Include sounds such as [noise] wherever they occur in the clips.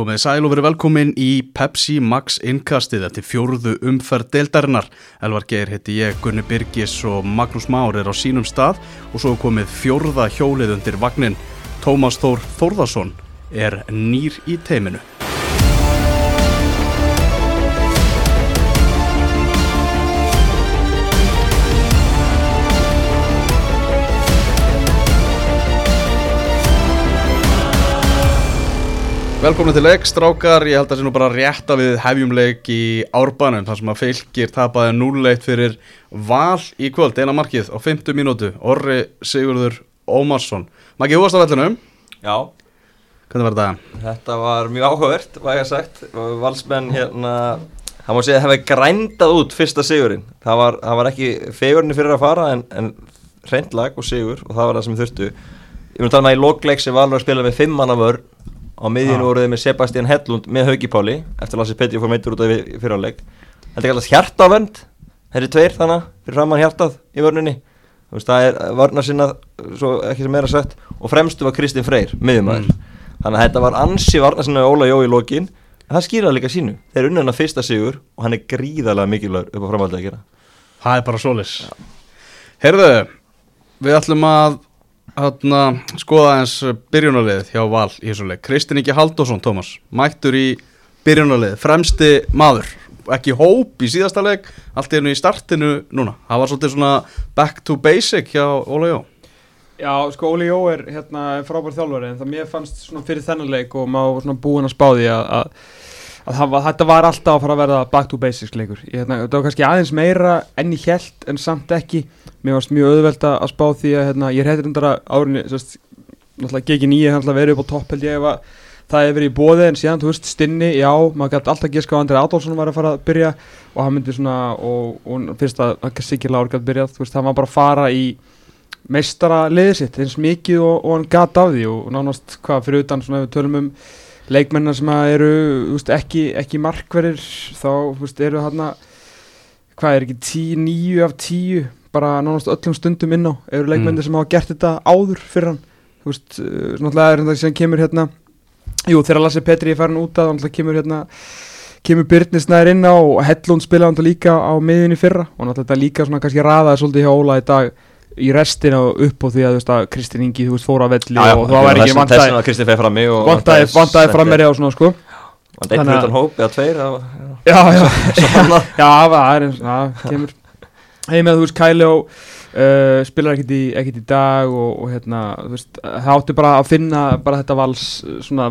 Komið sæl og verið velkomin í Pepsi Max innkastið eftir fjóruðu umferð deildarinnar. Elvar Geir heiti ég, Gunni Birgis og Magnús Már er á sínum stað og svo komið fjórða hjólið undir vagnin. Tómas Þór Þórðarsson er nýr í teiminu. Velkomin til leik, strákar, ég held að það sé nú bara rétt að við hefjum leik í árbænum þar sem að fylgir tapaði 0-1 fyrir val í kvöld, eina markið á 50 mínútu, Orri Sigurður Ómarsson. Maggi, þú varst á vellunum, Já, hvernig var þetta? þetta var mjög áhugavert, var ég að sagt. Valsmenn hérna Það má segja að það hefði grændað út fyrsta sigurinn. Það var, það var ekki fegurinn fyrir að fara en, en hreint lag og sigur og það var það sem þurftu. Ég mun tala með í lokleik sem Valur að spila með fimm manna vörn á miðjunu Já. voruði með Sebastian Hellund með Hauki Páli eftir að Lassi Petri fór meitur út af fyrirháleik Þetta er kallast hjartavönd Þetta er tveir þannig fyrir framann hjartað í vörninni. Þú veist, það er varna sinna svo ekki sem meira sagt. Og fremstu var Kristinn Freyr, miðjumæður þannig að þetta var ansi varna sinna Óla Jó í lokin. En það skýraði líka sínu. Þeir eru unnið hann að fyrsta sigur og hann er gríðarlega mikilvægur upp á framhaldið að gera. Það er bara solis. Heyrðu, við ætlum að hérna, skoða eins byrjunarlið hjá val í þessu leik. Kristinn Ingi Halldórsson, Tómas, mættur í byrjunarlið, fremsti maður, ekki hóp í síðasta leik, allt í hennu í startinu núna. Það var svolítið svona back to basic hjá Óla Jó. Já, sko Óli Jó er hérna frábær þjálfari en það mér fannst svona fyrir þennan leik og maður svona búinn að spá því að, að, að það var, þetta var alltaf að fara að verða back to basics leikur. Ég, hérna, þetta var kannski aðeins meira enn í hjælt en samt ekki. Mér varst mjög auðvelt að að spá því að hérna, ég hættir undar að árinni, sérst, náttúrulega gegin í hann verið upp á topp held ég að það hefur verið í bóði en síðan, þú veist, stinni, já, maður gæti alltaf giska á Andri Adolfsson var að fara að byrja og hann myndi svona, og, og fyrst að, að Siggi Lár gæti byrjað, þú veist, hann var bara að fara í meistara liðið sitt eins mikið og, og hann gat af því og nánast hvað fyrir utan svona ef við tölum um leikmennar sem eru veist, ekki, ekki markverðir þá veist, eru hann hvað er ekki 10, 9 af 10 bara nánast öllum stundum inn á. Eru leikmennir sem hafa gert þetta áður fyrir hann? Þú veist, uh, náttúrulega er þetta sem kemur hérna jú, þegar Lasse Petri er farin út að náttúrulega kemur hérna kemur Byrnisnæður inn á og Hellund spilaði náttúrulega líka á miðinni fyrra. Og náttúrulega líka svona kannski raðaði svolítið hjá Óla í dag í restina upp og því að veist að Kristinn Ingi þú veist fór á velli og það var ekki vantaði að og vantaði, frammeri á svona sko. Vantaði einn að- hlutan hóp eða tveir var- já, já, já, [laughs] það er eins það kemur. Heim með þú veist Kæli og uh, spilar ekkit í, ekkit í dag og, og hérna þú veist það átti bara að finna bara þetta vals svona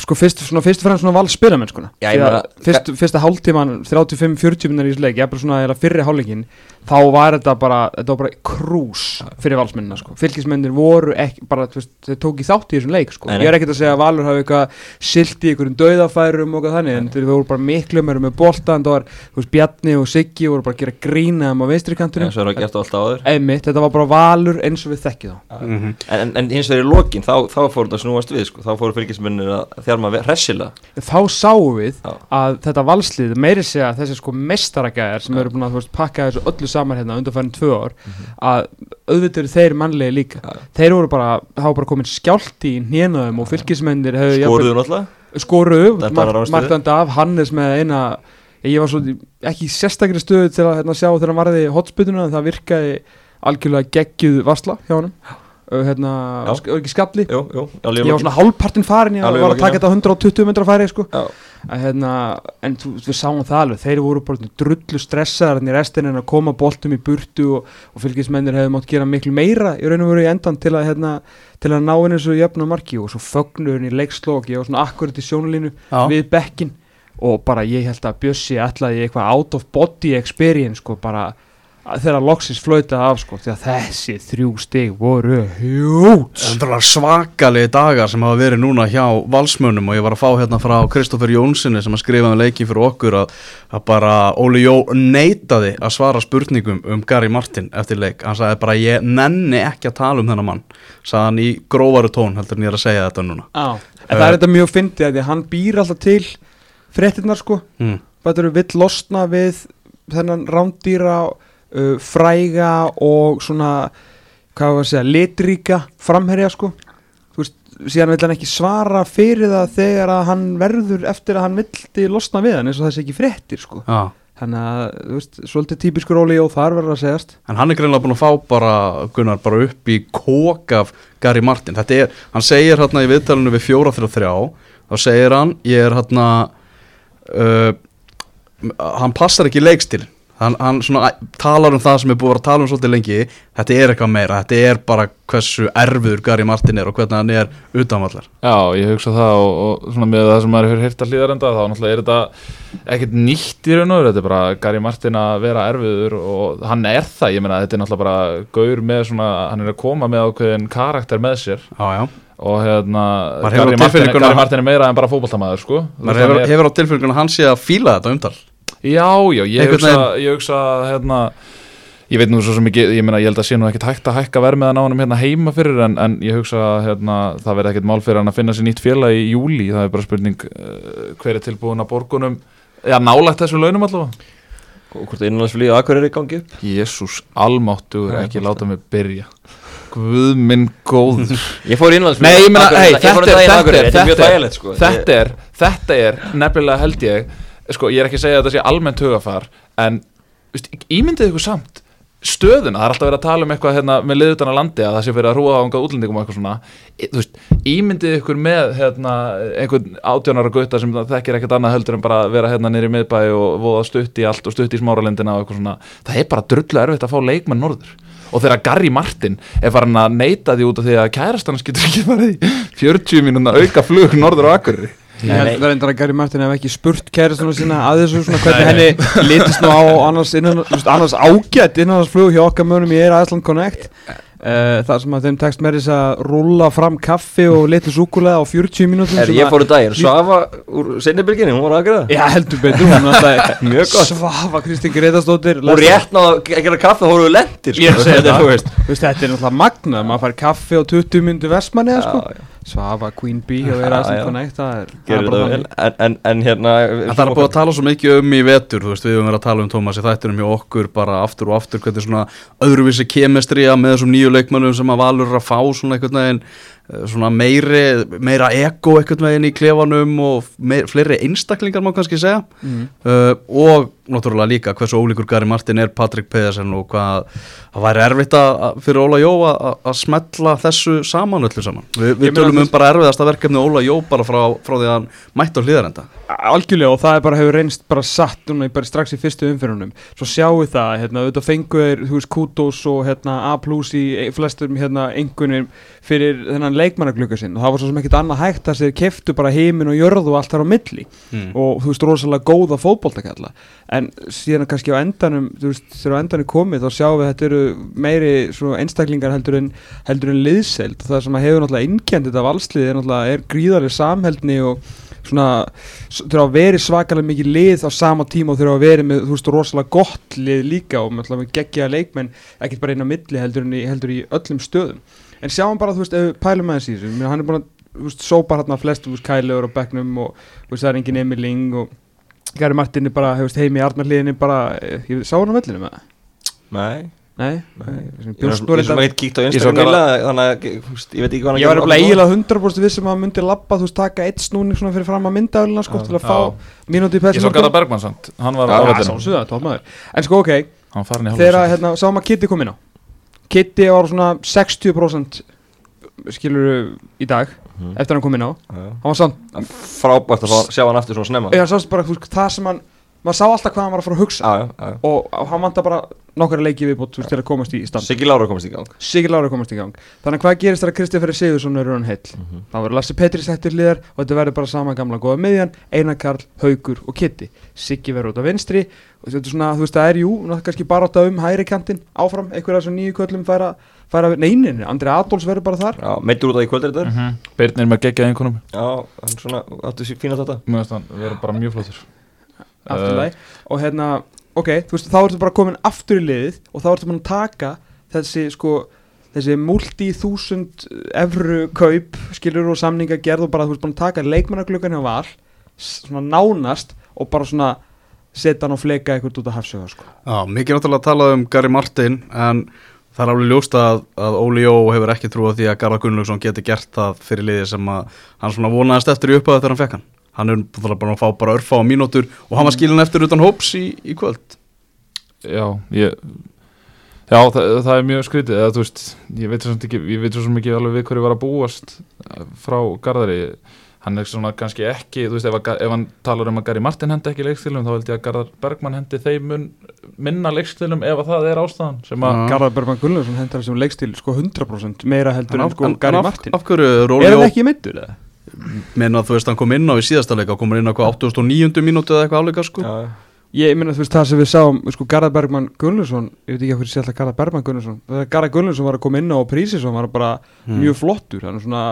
sko fyrst, svona fyrst fremst svona vals spilamenn skona Já, ég meina- fyrst, fyrsta hálftíman 35-40 minnir í þessu leik ég er bara svona eða fyrri hálfleikin þá var þetta bara þetta var bara krús fyrir valsmennina sko. Fylgismennir voru ekki bara þeir tók í þátt í þessum leik sko. Nei, nei. ég er ekkert að segja að Valur hafi eitthvað silt í einhverjum dauðafærum og þannig en þeir voru bara miklu meira með bolta en það var þú veist Bjarni og Siggi voru bara að gera grína um á vinstri kantunum eins og það gert á alltaf áður. Einmitt þetta var bara Valur eins og við þekkið þá. Mm -hmm. En, en, en hins vegar í lokin, þá, þá fór þetta snúast við sko. þá fóru fylgismennir að þjarma ve- hressilega. Þá sáum við Já. að þetta valslið meiri segja þessi sko mestaragæðar sem eru búin að veist, pakka þessu öllu saman hérna undanfærin tvö ár að auðvitað eru þeir mannlegi líka. Já. þeir voru bara, var bara komin skjálti í hnénaðum og fylgismennir skoruðu náttúrulega? skoru, Þetta var ráðstöðu. markandi af Hannes með eina ég var svo ekki í sérstakri stöðu til að hérna, sjá þegar hann varði hotsputuna en það virkaði algjörlega geggjuð varsla hjá hann hérna, Já. sk ekki skalli jú, jú, ég var svona hálfpartin farin ég var að taka þetta 120 metra færi sko. Já. að, hérna, en þú, við sáum það alveg þeir voru bara drullu stressaðar í restin en að koma boltum í burtu og, og fylgismennir hefðu mátt gera miklu meira í raun og veru í endan til að, hérna, til að ná henni svo jöfna marki og svo fögnurinn í leikslók ég var svona akkurat í sjónulínu Já. við bekkin og bara ég held að Bjössi ætlaði eitthvað out of body experience sko bara þegar loksins flöitaði af sko því að þessi þrjú stig voru hjút svakalegi dagar sem hafa verið núna hjá valsmönnum og ég var að fá hérna frá Kristoffer Jónssoni sem að skrifa um leikin fyrir okkur að, að bara Óli Jó neitaði að svara spurningum um Gary Martin eftir leik, hann sagði bara ég nenni ekki að tala um þennan mann sagði hann í grófaru tón heldur en ég er að segja þetta núna. Já, en það er þetta mjög fyndið að hann býr alltaf til fréttinnar sko. Mm. Þetta vill losna við þennan rándýra uh, fræga og svona hvað var að segja, litríka framherja sko. Veist, síðan vil hann ekki svara fyrir það þegar að hann verður eftir að hann vildi losna við hann eins og það sé ekki fréttir sko. Já, þannig að, þú veist, svolítið típiskur Óli Jó þar verður að segjast. En hann er greinlega búin að fá bara, Gunnar, bara upp í kók af Gary Martin. Þetta er, hann segir hérna í viðtalinu við fjóra þrjá þrjá þá segir hann, ég er hérna uh, hann passar ekki leikstil hann, hann svona talar um það sem er búið að tala um svolítið lengi. Þetta er eitthvað meira, þetta er bara hversu erfiður Gary Martin er og hvernig hann er utanvallar Já, ég hugsa það og, og svona með það sem maður hefur heyrt að hlýðarenda þá náttúrulega er þetta ekkert nýtt í raun og veru, þetta er bara Gary Martin að vera erfiður og hann er það, ég meina þetta er náttúrulega bara gaur með svona, hann er að koma með ákveðin karakter með sér. Já, já, og hérna, Gary Martin, Martin er meira en bara fótboltamaður sko. Maður hefur, hefur á tilfylgjum að hann sé að fíla þetta umtal Já, já, ég hugsa, ég hugsa hérna, ég veit nú svo sem ekki, ég meina ég held að sé nú ekkert hægt að hækka vermiðan á honum hérna heima fyrir en, en ég hugsa að hérna, það verði ekkert mál fyrir hann að finna sér nýtt félag í júli, það er bara spurning uh, hver er tilbúin að borgunum, já nálægt þessum launum allavega. Og hvort innanlandsflýðu akkur er í gangi upp? Jésús, almáttugur, ekki láta mig byrja. Guð minn góður. [laughs] Ég fór innanlandsflýðu Nei, ég meina, hey, Ég fór þetta er, daginn er, Þetta er mjög þægilegt sko. þetta er, þetta er nefnilega held ég, sko, ég er ekki að segja að þetta sé almennt hugafar, en ímyndið ykkur samt stöðuna, það er alltaf verið að tala um eitthvað hérna, með liðutan á landi að það sé fyrir að hrúa á einhvað útlendingum og eitthvað svona, veist, ímyndið ykkur með hérna, einhvern átjónara gutta sem þekkir ekkert annað heldur en bara vera hérna nýri miðbæ og voða stutt í allt og stutt í smáralendina og eitthvað svona, það er bara drullu erfitt að fá leikmenn norður. Og þegar Gary Martin er farin að neyta því út af því að kærastannars getur ekki farið í 40 mínúna auka flug norður á Akureyri Ég held verðindar að Gary Martin hef ekki spurt kæristunum sína að þessu svona hvernig henni litist nú á annars, innan, just, annars ágætt innanlandsflug hjá okkar mönnum í Air Iceland Connect. Uh, þar sem að þeim tekst með þess að rúlla fram kaffi og litlu súkulega á 40 mínútum Er ég að- fór um daginn, Svafa úr seinnibilginni, hún var að gera Já, heldur betur, hún alltaf [laughs] Mjög gott. Svafa Kristín Gretastóttir Hún rétt náða að gera kaffe og hún eru lendir sko. Ég segi [laughs] Þetta er, er náttúrulega magnað, maður fær kaffi á 20 myndu vestmanniða sko. Já, já. Svafa Queen Bee og Iceland já. Connect það er, það er bara en, en, en hérna En það er búið að tala svo mikið um í vetur, þú veist, við höfum verið að tala um Tómas í þættinum hjá okkur bara aftur og aftur hvernig svona öðruvísi kemestría með þessum nýju leikmannum sem að valur að fá svona einhvern veginn eh, svona meiri, meira ego einhvern veginn í klefanum og meir, fleiri einstaklingar má kannski segja Mhm. uh, og náttúrulega líka hversu ólíkur Gary Martin er Patrik Pedersen og hvað það væri erfitt að, fyrir Óla Jó að, smetla þessu saman öllu saman. Vi, við tölum um bara erfiðasta verkefni Óla Jó bara frá, frá því að hann mætti á hlýðarenda Algjörlega og það er bara hefur reynst bara satt núna í- bara strax í fyrstu umfyrunum svo sjáu það, hérna, auðvitað fengu þeir þú veist, kudos og hérna A plus í flestum hérna engunum fyrir þennan leikmannaglugga sinn. Og það var svo sem ekkert annað hægt að þeir keftu bara heimin og jörðu og allt þar á milli. Mm. og þú veist, rosalega góða fótboltakalla en síðan kannski á endanum þú veist, þegar á endanum komið þá sjáum við að þetta eru meiri einstaklingar heldur en heldur en liðseld það sem hefur náttúrulega innkjent þetta valslið er er gríðarlega samheldni og svona þurfa að veri svakalega mikið lið á sama tíma og þurfa að veri með þú veist rosalega gott lið líka og með geggja leikmenn ekkert bara inn á milli heldur en í, heldur í öllum stöðum. En sjáum bara þú veist ef pælum með þessi þessu hann er að þú veist, sópa hérna flest þú veist Kælegur á bekknum og þú veist það er engin Emil Ling og Gary Martin er bara hefust heimi í Arnarliðinni bara eh, ég sá hann á vellinu með það Nei, nei, nei. Ég er svo ekki kíkt á Instagram Þannig að þú veist, ég veit ekki hvað hann ég var eiginlega 100% vissum að hann myndi lappa þú veist taka eitt snúning svona fyrir fram að myndaöluna sko til að fá mínúti í Ég svo Garðar Bergmann samt, hann var á Já, vellinu En sko ok, Hann farin í þegar að, hérna, sáum að Kitty kom inn á. Kitty var svona 60% skilur í dag Mhm. eftir að hann kom inn á. Já. hann var samt, Frábært að fá- sjá hann aftur svona snemma. Ég bara þú veist, það sem hann maður sá alltaf hvað hann var að fara að hugsa. Já, já og, og hann vantar bara nokkara leiki viðbútt til að komast í stand. Siggi Lára komast í gang. Sigil Lára komast í gang. Þannig að hvað gerist þegar Kristoffer Sigursson er raun heill? Mhm. þá verður Lassi Petri settur liðar og þetta verður bara sama gamla góða miðjan Einar Karl, Haugur og Kitty Siggi verður út á vinstri og þetta er svona, þú veist, það er jú náttúrulega kannski bara átt um hægri kantinn áfram einhverja þessum nýju köllum færa, færa neinin, Andri Adolfs verður bara þar. Já, meittur út af í kvöldir þetta Mhm. Birnir með geggjað einhvernum Já, hann svona áttu sér fína þetta. Finnst hann vera bara mjög flottur. Afturlæg og hérna, ok, þú veist, þá ertu bara komin aftur í liðið og þá ertu búin að taka þessi, sko þessi multi-þúsund evru kaup, skilur og samninga gerð og bara, þú veist, að taka leikmannagluggan hjá val svona nánast og bara svona setja hann og fleka eitthvað út af hafsöga, sko. Já, mikið náttúrulega að tala um Gary Martin en Það er alveg ljóst að, að Óli Jó hefur ekki trú á því að Garðar Gunnlaugsson geti gert það fyrir liði sem hann svona vonaðist eftir í upphæðu þegar hann fekk hann. Hann er bara að fá bara örfá á mínútur og hann var skilin eftir utan hóps í, í kvöld. Já, ég Já, það, það er mjög skrítið eða, veist, ég veit svo ég ekki alveg við hverju var að búast frá Garðari hann er svona kannski ekki, þú veist, ef, að, ef hann talar um að Gary Martin hendi ekki leikstilum þá held ég að Garðar Bergmann hendi þeim mun, minna leikstilum ef að það er ástæðan sem að, Já. Garðar Bergman Gunnlaugsson hendur þessum leikstil sko 100% meira heldur en sko Gary Martin af hverju er Er Óli hann Jó, ekki meittur eða? menn að þú veist hann kom inn á í síðasta leika, komur inn á hvað 89. mínútu eða eitthvað áleika sko. Já, Ég meina þú veist það sem við sáum sko Garðar Bergman Gunnlaugsson ég veit ekki hvað sé alltaf Garðar Bergman þegar Garðar Gunnlaugsson var að koma inn á og Prísisson var bara Mm. mjög flottur hann er svona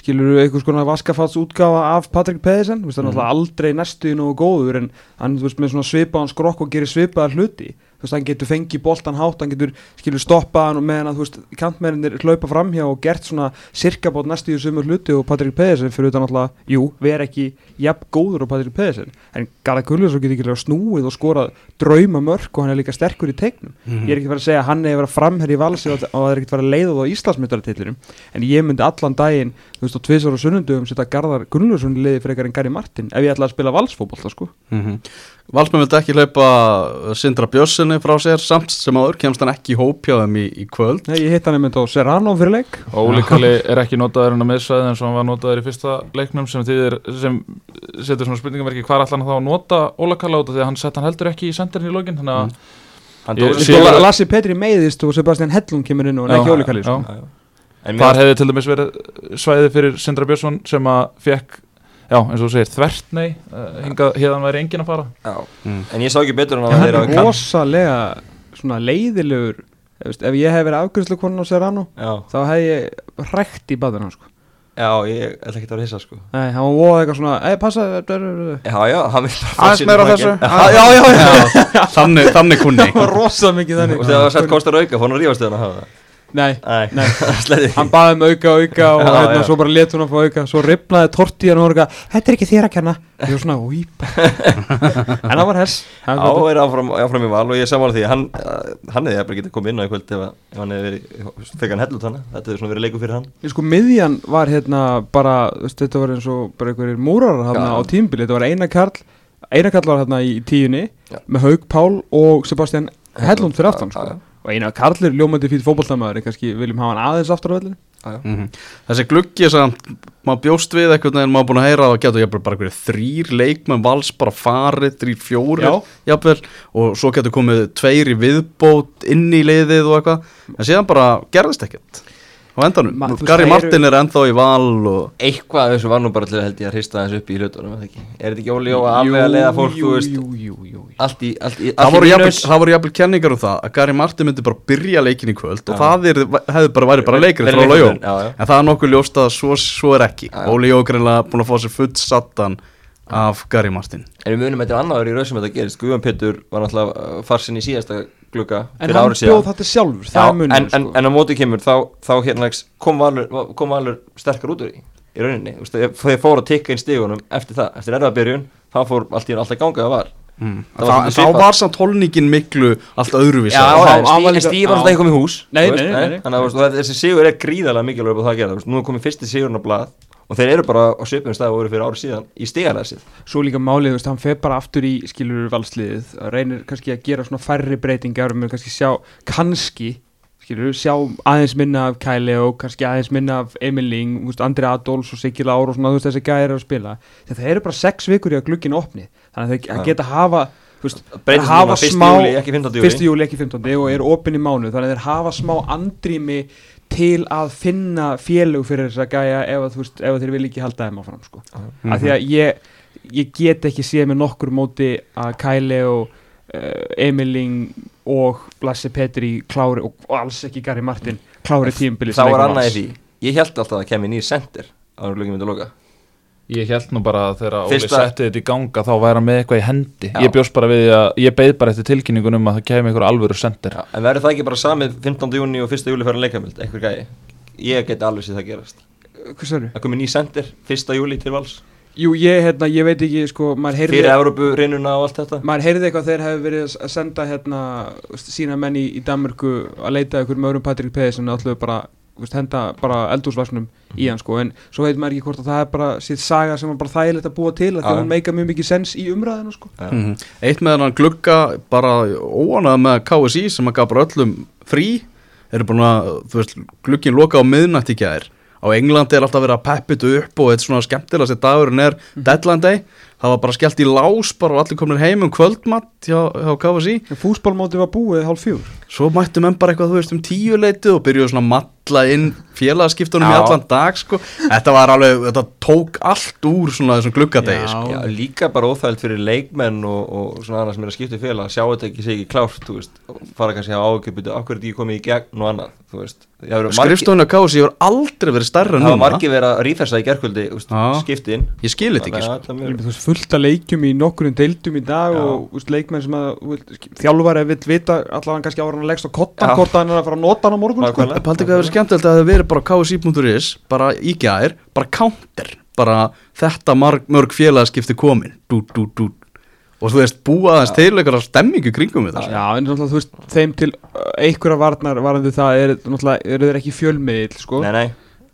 skilur við einhvers konar vaskafats útgáfa af Patrik Pedersen? Þú veist hann er Mm. alltaf aldrei næstu í nógu góður en hann þú veist með svona svipaðan skrokk og gerir svipaðar hluti. Þú veist hann getur fengið boltan hátt hann getur skilur stoppað hann og meðan að þú veist kantmennir hlaupa framhjá og gert svona sirkabót næstu í sömu hluti og Patrik Pedersen fyrir utan alltaf, jú, ver ekki jafn góður á Patrik Pedersen. En Garðar Gunnlaugsson getur ekki snúið og skorað drauma mörk og hann er líka sterkur í teiknum. Mhm. ég er ekki að fara að segja að hann er að vera framherri í valsi og, það er ekki að fara að leiða það á Íslandsmyndaratitlinum en ég myndi allan daginn þú veist á tvisar og sunnundum setja Garðar Gunnlaugsson í liði frekar en Gary Martin ef ég ætla að spila valsfótbolta sko. Mm Valsmenn vildi ekki hlaupa Sindra Björnssoni frá sér samt sem áður kemst hann ekki í hóp hjá þeim í, í kvöld. Nei, ég hitt hann einmitt á Serrano fyrir leik. Óli Kalli er ekki notaður en að miðsvæði eins og hann var notaður í fyrsta leiknum sem, þýðir, sem setur svona spurningamerki hvar ætla hann þá að nota Kalla út af því að hann sett hann heldur ekki í senderin í lokin þannig að Sko, Sigur- Lassi Petri meiðist og Sebastian Hellum kemur inn og en ekki Óli Þar hefði til dæmis verið svæði fyrir Sindra Björnsson sem að fekk já, eins og þú segir, þvert nei uh, hingað, hérðan væri engin að fara. Já. Mm. En ég sá ekki betur en að það er er að kann rosalega svona leiðilegur ef, veist, ef ég hef verið afgjörslu konan á Serrano þá hef ég hrækt í baðina sko. já, ég ætla ekki að vera hissa sko. Nei, hann var voða eitthvað svona Ei, passa Það Já, já, hann vil Aðeins meira þessu. Já, já, já, já. Þannig, kunni. Var [laughs] rosa mikið þannig. Og þegar það var sett kostar auka, fór hann að rífast þegar hann hafa það Nei, Nei, [laughs] hann baði um auka auka og Já, hérna já. svo bara let hún að fá auka. Svo ripnaði tortíðan og var eitthvað Þetta er ekki þér að kenna. [laughs] Ég var svona vípa En það var hess. Já, er áfram, áfram í val og ég er saman því. Hann, uh, hann hefði bara getið komið inn á í kvöld ef, ef hann hefði verið, fekk hann hellut hana Þetta hefði svona verið leikur fyrir hann. Ég sko miðjan var hérna bara Þetta var eins og bara einhverjir múrar hérna á tímbili Þetta var Einar Karl Einar Karl var hérna í tíunni Já. með Haug Pál og Sebastian Hellund fyrir aftan sko. Og Einar Karl er ljómandi fyrir fótboltamaður en kannski viljum hafa hann aðeins aftur á vellinu Mhm. Þessi gluggi sem maður bjóst við eitthvað en maður búin að heyra að það getur jafnvel bara þrýr leikmenn vals bara farið, þrýr fjórir Já. jafnvel og svo getur komið tveir í viðbót inn í liðið og eitthvað en síðan bara gerðist ekkert á endanum, Ma- Gary það Martin er ennþá í val og Eitthvað af þessu var nú bara til að held ég að hrista þessu upp í hlutunum? Er þetta ekki Óli Jó að alveg að leiða fólk, jú, jú, jú, jú, jú. Allt í, allt í, það allt í mínus. það voru jafnvel kenningar um það að Gary Martin myndi bara byrja leikin í kvöld og það er, hefði bara væri bara leikur Verið frá já. en það er nokkuð ljóst að svo, svo er ekki. Jó er greinlega búin að fá sér full sattan af Gary Martin. En við munum eitthvað annaður í raun sem þetta gerist. Guðan Pétur var náttúrulega farsinn í síðasta glugga En fyrir hann árið síðan. bjóð þetta sjálfur, Já, það er munur en, en, sko. en á móti kemur þá, þá hérna kom Valur, kom Valur sterkar út úr því í rauninni, Þú veist, þeir fóru að tikka inn stígunum eftir það, eftir erfa byrjun þá fór allt í einu alltaf ganga það var mm. Var Þa, svolítið þá var samt holningin miklu allt öðruvísi. Já, hann- en hann var var alltaf ekki komið í hús. Þannig að þessi sigur er gríðarlega mikilvæg upp á það að veist, nú er komið fyrsti sigurinn á blað og þeir eru bara á svipum stað og voru fyrir árið síðan í stigalæsið Svo líka málið, þú veist, hann fer bara aftur í skilur valsliðið, reynir kannski að gera svona færri breytingar og mér kannski sjá kannski, skilur, sjá aðeins minna af Kæli og kannski aðeins minna af Emil Ling, þú veist, Andri Adolfs og Sigil Ár og svona, þú veist, þessi gæri að spila þetta eru bara sex vikur í að glugginn opni þannig að þeir geta hafa veist, þeir hafa núna 1. smá- júli, ekki 15. júli 1. júli ekki 15. og eru opinn í mánu þannig að þeir hafa smá andrými til að finna félög fyrir þess að gæja ef, að, þú veist, ef að þeir vil ekki halda þeim áfram sko. Mhm. af því að ég, ég get ekki séð með nokkur móti að Kæli og uh, Emiling og Lasse Petri klári og, og alls ekki Gary Martin klári tímbili þá er annað í því ég held alltaf að kemur nýr sendir á myndi að loka Ég held nú bara að þegar Óli setti þetta í ganga þá væri hann með eitthvað í hendi Já. Ég bjóst bara við að ég beið bara eftir tilkynningun um að það kemur einhver alvöru sendir Já, en verður það ekki bara samið 15. júni og 1. júli fyrir leikamöld, einhver gæði ég geti alveg sér það gerast hvað sérðu? það komið ný sendir 1. júli til vals Jú, ég, hérna, ég veit ekki, sko, maður heyrði Fyrir Európu reynuna og allt þetta maður heyrði eitthvað þegar hefur verið að senda hérna, sína menn í, í Danmörku að leita bara, veist, henda bara eldúsvarsnum í hann sko, en svo veit maður ekki hvort að það er bara sitt saga sem var bara þægilegt að búa til að að hún meika mjög mikið sens í umræðinu sko. Já. Mhm. Eitt með hann glugga bara óanað með KSI sem að gaf bara öllum frí eru að, þú veist, glugginn loka á miðnætt í gær á Englandi er alltaf verið að peppita upp og eitt svona skemmtilega sér dagurinn er deadline day það var bara skellt í lás bara og allir komin heim um kvöldmatt hjá, hjá KSI fúsbólmóti var búið hálf fjúr svo mættu menn bara eitthvað, þú veist, um tíu leitið og byrjuðu svona að matla inn félagaskiptunum í allan dag, sko. Þetta var alveg, þetta tók allt úr svona þessum gluggadegi, Já. sko. Já, líka bara óþægild fyrir leikmenn og, og svona annað sem er að skipta í félag. Að sjá þetta ekki sé ekki klárt, þú veist. Fara kannski að ágjöpbyttu, okkur er þetta ekki komið í gegn og annað, þú veist. Skrifstofunni á KSI hefur aldrei verið stærra en það var núna. margir verið að rífessa í gerkvöldi Já. skiptin. Ég skil þetta ekki, sko Að er fullt að leikjum í nokkurinn deildum í dag Já. og veist, leikmenn sem að þú veist, þjálfari vill vita allavega kannski ára hann að leggst á kottan hann er að fara að nota hann á morgun sko. Paldi hvað hefur skemmtilegt að það hefur verið bara á KSI.is bara í gær, bara counter bara þetta marg, mörg félagaskipti komin, dú, dú, dú. Og þú veist, búa aðeins til einhverja stemmingu kringum við það Já, en náttúrulega, þú veist, þeim til uh, einhverja varnar varandi það er náttúrulega, eru þeir ekki fjölmiðil, sko? Nei, nei,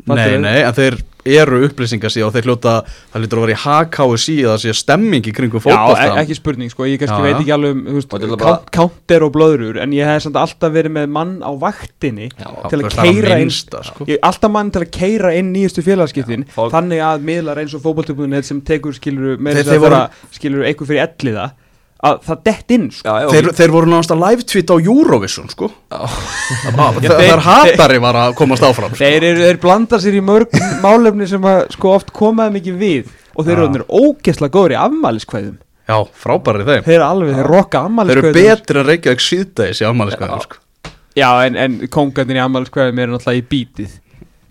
Nei, nei, en þeir eru upplýsingar síðan og þeir hljóta, það lítur að vera í HKSI að það sé stemming í kringum Já, fótbolta e ekki spurning, sko, ég kannski Já, veit já. ekki alveg um, þú veist, counter og blöðrur en ég hef samt alltaf verið með mann á vaktinni Já, til að það keira inn sko. ég, alltaf mann til að keira inn nýjustu félagskiptin Já, þannig að miðlar eins og fótboltubunnet sem tekur skiluru, með þess að voru... skiluru eitthvað fyrir elliða að það dett inn, sko. Já, já, Þeir, þeir voru náttúrulega að live tweet á Eurovision, sko. Er hatari var að komast áfram sko. þeir, eru, þeir blanda sér í mörg málefni sem að sko oft komaði mikið við. Og þeir eru ógeðslega góður í afmæliskvæðum Já, frábærið þeim þeir eru alveg, þeir rokka Þeir eru afmæliskvæðum betri en Reykjavík síðdæðis í afmæliskvæðum, sko. Já, en, en kongarnir í afmæliskvæðum eru náttúrulega í bítið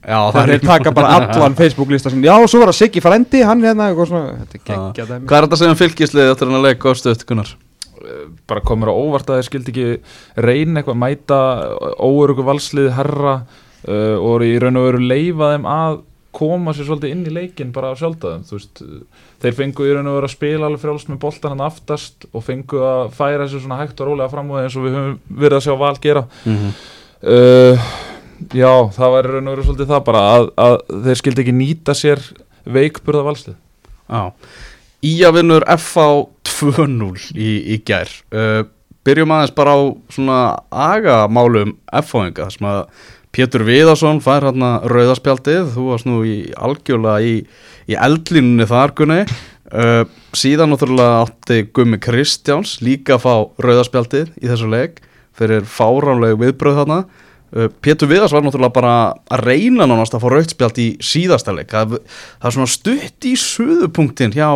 Já, Það er taka bara allan Facebook-lista sem, Já, svo var það Siggi Frendi, hann hérna eitthvað svona, Þetta er geggja dæmi. Hvað er þetta um fylgislið eftir hann að leika á stöðt, Gunnar? bara komur á óvart að þeir skildi ekki reyna eitthvað mæta óörugu valslið herra uh, og í raun og veru leifa þeim að koma sér svolítið inn í leikin bara af sjálfdaðum þú veist, þeir fengu í raun og veru að spila alveg frjáls með boltan hann aftast og fengu að færa sér svona hægt og rólega fram úr eins og við höfum verið að sjá val gera. Uh, já, það var raun og veru svolítið það bara að, að þeir skildi ekki nýta sér veikburða valslið Já. Ía vinnur FH 2-0 í, í gær. Uh, Byrjum aðeins bara á svona agamálum FH-inga sem að Pétur Viðarsson fær hérna rauðaspjaldið. Þú varst nú í algjörlega í, í eldlínunni þar Gunni. Uh, síðan náttúrulega átti Gummi Kristjáns líka að fá rauðaspjaldið í þessu leik fyrir fáránlegu viðbröð þarna Pétur Viðars var náttúrulega bara að reyna nánast að fá rautspjald í síðasta leik. Það, það er svona stutt í suðupunktin hjá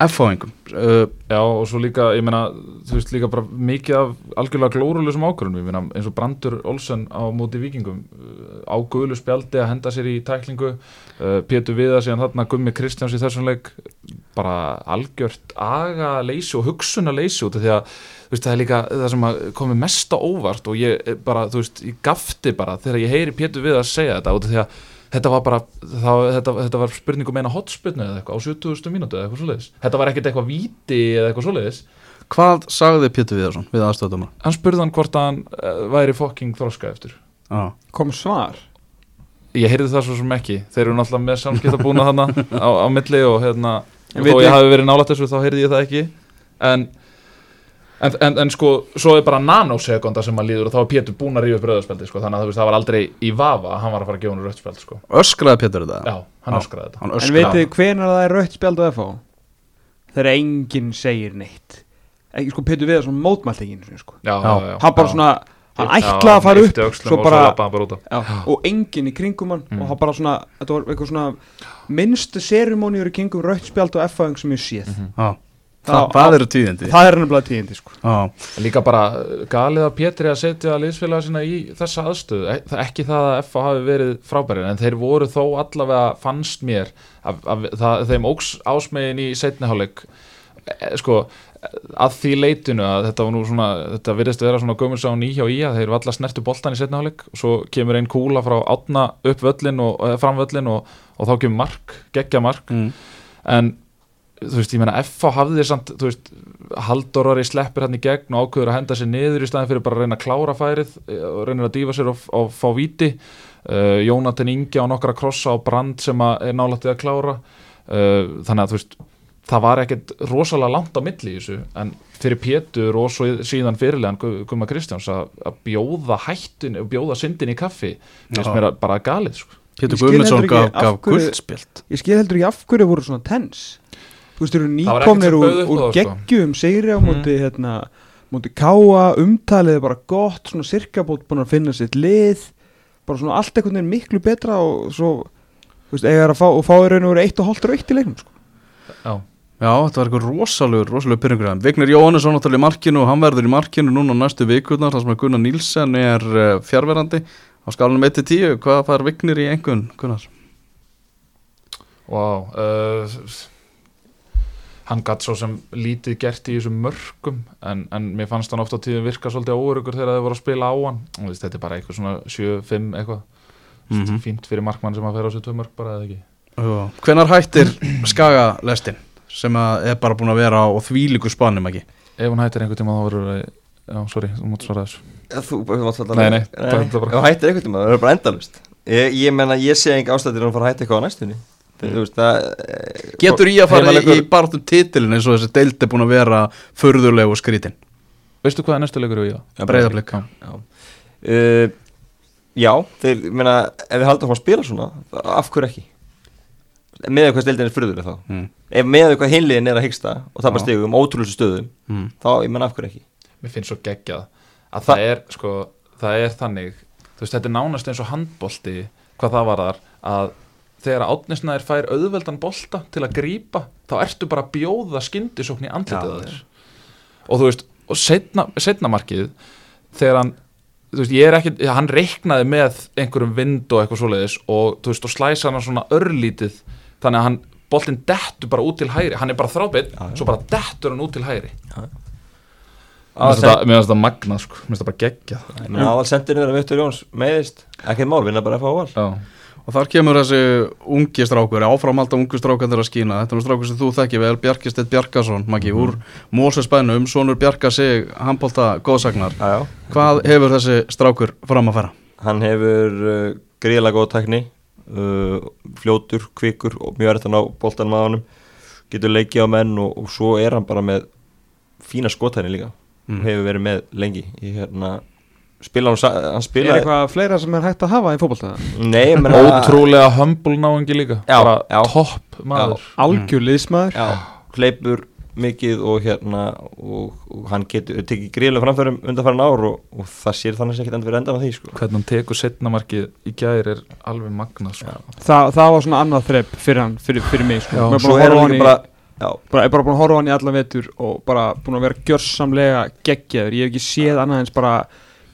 F-fáingum uh, Já og svo líka, ég meina, þú veist líka bara mikið af algjörlega glórulegsum ákvörðunum, ég meina eins og Brandur Olsen á móti vikingum uh, á guðlu spjaldi að henda sér í tæklingu, Pétur Viða síðan þarna Gummi Kristjáns í þessum leik, bara algjört aga leysi og hugsuna leysi út af því að veist, það er líka það sem að komi mest á óvart og ég eh, bara, þú veist, ég gafti bara þegar ég heyri Pétur Viða segja þetta út af því að þetta var bara, það, þetta, þetta var spurning um eina hotspilnu eða eitthvað á 70.000 mínútu eða eitthvað svoleiðis, þetta var ekkert eitthvað víti eða eitthvað svoleiðis, Hvað sagði Pétur Viðarsson við aðstöðdómar? hann spurði hann hvort hann uh, væri fokking þroska eftir. Ah. Kom svar? Ég heyrði það svo sem ekki, þeir eru náttúrulega með samskipta búna þarna á, á milli og hérna, þó ég ég- hafi verið nálægt þessu þá heyrði ég það ekki. En En, en, en sko, svo er bara nanosekunda sem að líður og þá er Pétur búin að rífa upp rauðarspjaldi sko, þannig að þú veist, það var aldrei í vafa að hann var að fara að gefa hún rauðspjald sko. Öskraði Pétur þetta? Já, hann Já. öskraði þetta Hann En öskraði veitir þið hvenær það er rautt spjald á FH? Þegar enginn segir neitt Ekki sko Pétur Viðarsson mótmælt ekki einu sinni, sko. Já, Já. já, já, Hann bara já. svona Hann ætlaði að fara upp Svo og bara, hann bara út af. já, Og enginn í kringum hann Mm. Og hann bara svona Þetta var eitthvað svona Minnstu serimóniur í kringum rautt spjald og FH sem ég séð Já. Það- Það, eru tíðindi. Það er nefnilega tíðindi sko. Já. Líka bara uh, galið að Pétri að setja liðsfélaga sína í þessa aðstöðu. Ekki það að FA hafi verið frábærir en þeir voru þó allavega fannst mér að, að, það, þeim óks ásmegin í setniháleik sko að því leitinu að þetta var nú svona þetta virðist vera svona gömursáin í hjá í að þeir eru alla snertu boltan í setniháleik og svo kemur einn kúla frá átna upp völlin og, og fram völlin og, og þá kemur mark, geggja mark. Mm. en þú veist, ég meina FH hafði samt, þú veist Haldorari sleppir hann í gegn og ákveður að henda sér niður í staðin fyrir bara að reyna að klára færið eh, og reynir að dýfa sér og, og fá víti uh, Jónatan Ingi á nokkra krossa á brand sem að er nálættið að klára uh, þannig að þú veist það var ekkert rosalega langt á milli í þessu en fyrir Pétur og svo síðan fyrirlegan Gu- Gumma Kristjáns að, að bjóða hættin og bjóða syndin í kaffi Já. mér að- bara galið sko. Pétur Guðmundsson gaf, guldspilt Ég skil heldur ekki af hverju voru svona tens Þú veist, þeir eru nýkomnir úr, úr sko. geggjum segri á Mhm. móti, hérna, móti káa, umtalið er bara gott, svona sirkabót búin að finna sitt lið bara svona allt einhvern veginn miklu betra og svo, þú veist, eiga að fá og fá í raun og veru eitt og hálft raukt í leiknum sko. Já, Já, þetta var eitthvað rosalegur, rosalegur pyrringur Vignir Jóhannesson náttúrulega í markinu og hann verður í markinu núna næstu vikurnar þar sem að Gunnar Nílsen er uh, fjárverandi á skalunum 1-10, hvað fær Vignir í engun, Gunnar? wow uh, hann gatt svo sem lítið gert í þessum mörgum en, en mér fannst hann ofta á tíðum virka svolítið óurugur þegar þið voru að spila á hann. Og veist, þetta er bara eitthvað svona 7-5 eitthvað. Mm Mhm. fínt fyrir markmann sem að fer á sér tvö mörg bara eða ekki? Hvenar hættir Skaga lestin sem að er bara búin að vera á þvílíku spanum ekki? ef hún hættir einhvern tíma þá verður það já, sorry, þú mútt svara þessu. Þú, hættir einhvern tíma, það er bara endalust Ég, ég menna, ég sé enga ástættir að hann fara að hætta eitthvað á næstunni Þú veist, það eh, Getur í að fara í, í barðum titilin eins og þessi deild er búin að vera förðuleg og skrítin? Veistu hvað er næstu leikur við í það? Já, Breiðablik. Já, uh, já þeir, ég meina, ef við haldum að spila svona af hverju ekki? Með hvað stildin er fyrður þá. Mm. ef með hvað hinliðin er að hyggsta og tapar Já. stegum, ótrúlustu stöðum Mm. þá, ég menna af hverju ekki? Mér finnst svo geggjað að það er sko, það er þannig þú veist, þetta er nánast eins og handbolti hvað það var þar að þegar átnisnæðir fær auðveldan bolta til að grípa, þá ertu bara að bjóða skyndisókn í andlitið Já. þér. og þú veist, og setna, setna markið þegar hann þú veist, ég er ekki, hann reiknaði með einhverjum vind og eitthvað svoleiðis og þú veist, og slæsa hann svona örlítið þannig að hann, boltinn dettur bara út til hægri. Hann er bara Já, já. svo bara dettur hann út til hægri. Finnst þetta- mér finnst þetta magnað sko, mér finnst þetta bara geggjað. Sendinu er að Vittur Jóns meðist ekkert mál, vinna bara að fá val Já, Og þar kemur þessi ungi strákur, áframhalda ungu strákan þeirra að skína. Þetta er nú strákur sem þú þekki vel, Bjarkistedt Bjarkason, Maggi, úr Mósesbænum, sonur Bjarka sig, handbólta góðsagnar. já, já. Hvað hefur þessi strákur fram að fara? hann hefur uh, gríðlega góð tækni uh, fljótur, kvikur og mjög ná boltanum að honum getur leikið á menn og, og svo er hann bara með fína skotæni líka Mm. hefur verið með lengi í hérna spila hann, hann Er spila eitthvað fleira sem er hægt að hafa í fótbolta? nei, menn ótrúlega humble náingi líka Já, bara já. topp maður Algjör liðsmaður já, hleypur mikið og hérna og, og hann getur tekið gríðlega framförum undanfæran ár og, og það sér þannig sem ekkert endur verið endan á því sko. hvernig hann tekur setnamarkið í gæri er alveg magnað sko. Þa, Það var svona annað þrepp fyrir hann, fyrir, fyrir mig sko. Já, svo er horfa á hann í- bara já, bara, er bara búin að horfa á hann í alla vetur og bara búin að vera gjörsamlega geggjaður ég hef ekki séð annað eins bara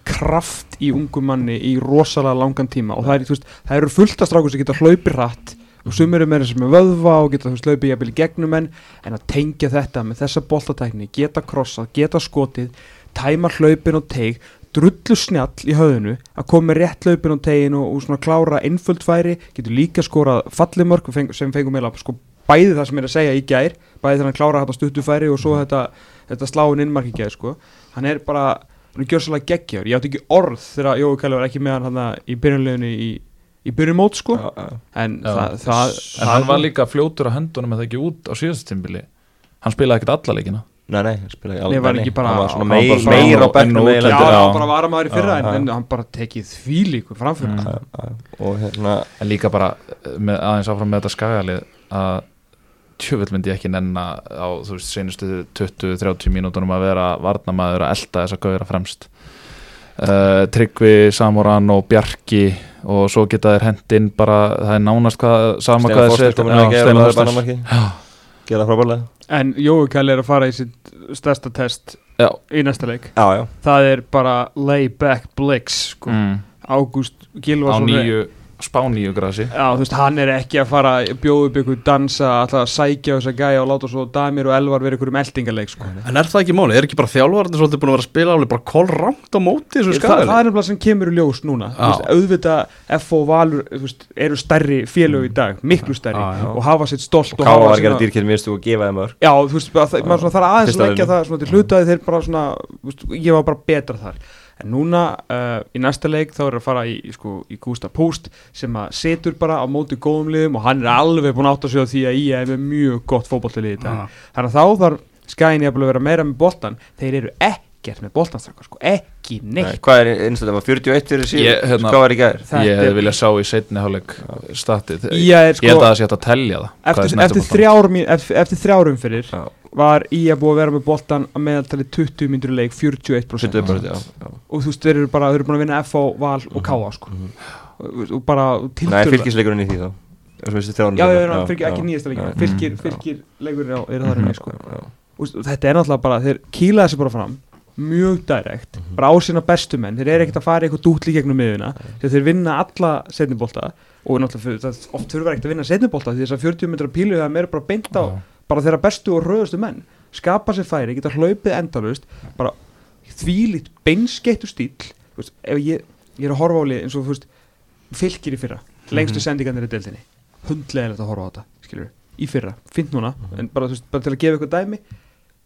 kraft í ungum manni í rosalega langan tíma og það, er, veist, það eru fullt af strákur sem geta hlaupið rætt og sumir eru meira sem er vöðva og geta veist, hlaupið jafnvel í gegnum en en að tengja þetta með þessa boltatækni geta krossað, geta skotið tæma hlaupin og teig drullu snjall í höfðinu að koma með rétt hlaupin og tegin og, og svona klára einföld færi, getur líka skorað fallimörk sem fengum meila sko bæði það sem er að segja í gær bæði þannig að klára þetta stuttufæri og svo þetta, þetta sláin innmark í gær sko. hann er bara, hann er gjörsalega geggjaður ég átti ekki orð þegar Jói Kæli var ekki með hann hann í byrjunleginu í, í byrjumót sko. já, já. en Já. það, það, en hann var líka fljótur á hendunum eða ekki út á síðast tímbili hann spilaði ekkert alla leikina nei, nei, hann spilaði alveg var ekki bara- hann var svona hann var meir, bara svona meir á eiginlega. já, hann bara var maður í fyrra en, en hann bara tekið þvílíku framfyrir. Já, já, og hérna en líka bara eh, með, aðeins áfram með þetta skagalið að tjöfull myndi ég ekki nenna á þú veist senustu 20-30 mínútonum að vera varnamaður að elda þess að gauðra fremst. Uh, Tryggvi, Samoran og Bjarki og svo geta þeir hent inn bara það er nánast hvað, sama Steinar hvað Já, að gera frábærlega. En Jói Kæli er að fara í sitt stærsta test já, í næsta leik. Já, já, það er bara lay back blix sko. mm, Ágúst á Gilvason nýju spáníu grasi Já, þú veist, hann er ekki að fara að bjóða upp ykkur dansa, alltaf að sækja á þessa gæja og láta svo Damir og Elvar vera ykkur um eldingarleik sko. En er það ekki máli? Er ekki bara þjálfarnir svolítið búin að vera að spila alveg bara kolrangt á móti þessu Ég- það, það er nefnilega sem kemur í ljós núna. Veist, auðvitað F og Valur veist, eru stærri félög í dag, miklu stærri Já, já. og hafa sitt stolt og, Káa hafa var að gera sína- dýrkjörn minnstu og gefa þeim örk Já, þú veist, það, maður svona þarf aðeins að leggja það en núna uh, í næsta leik þá er að fara í, í, sko, í Gústa Púst sem að setur bara á móti góðum liðum og hann er alveg búin að átta sig á því að ég er með mjög gott fótbollilið í dag. Já. þannig að þá þarf skæðin ég að vera meira með boltan þeir eru ekkert með boltanstrakar sko, ekki Nei, neitt Hvað er einstaklega, var 41 fyrir síðan Ég, hérna- Hvað var í gær? Þetta Ég er- hefði viljað sjá í setni hálfleik statið. Ég er Ég held að sko, það sé hægt að telja það er eftir, snerti eftir, eftir, eftir þrjárum fyrir Já, var ég að búið að vera með boltan að meðaltali 20 myndur í leik 41% 70% já, já. og þú veist, þeir eru bara, þeir eru búin að vinna F og Val og K sko. og, og bara Nei, tiltölulega- fylgisleikurinn í því þá já, já, já, fylgir ekki nýjasta leikin já. fylgir, Mm, fylgir leikurinn á, reyni sko. þetta er náttúrulega bara, þeir kýla þessi bara fram mjög direkt, Mhm. bara á sína bestu menn þeir eru ekkert að fara í eitthvað dútli gegnum miðuna þeir vinna alla setnibolta og náttúrulega, oft þurfa ekkert að vinna setnibolta því þess að 40 metrar pílu það er bara beint á. Bara þeirra bestu og röðustu menn skapa sér færi, geta hlaupið endalust bara þvílít beinskettu stíl veist, ef ég, ég er að horfa á lið eins og þú veist, fylgir í fyrra lengstu sendingarnir í deildinni hundlegilegt að horfa á þetta, skilur í fyrra, fint núna, en bara, veist, bara til að gefa ykkur dæmi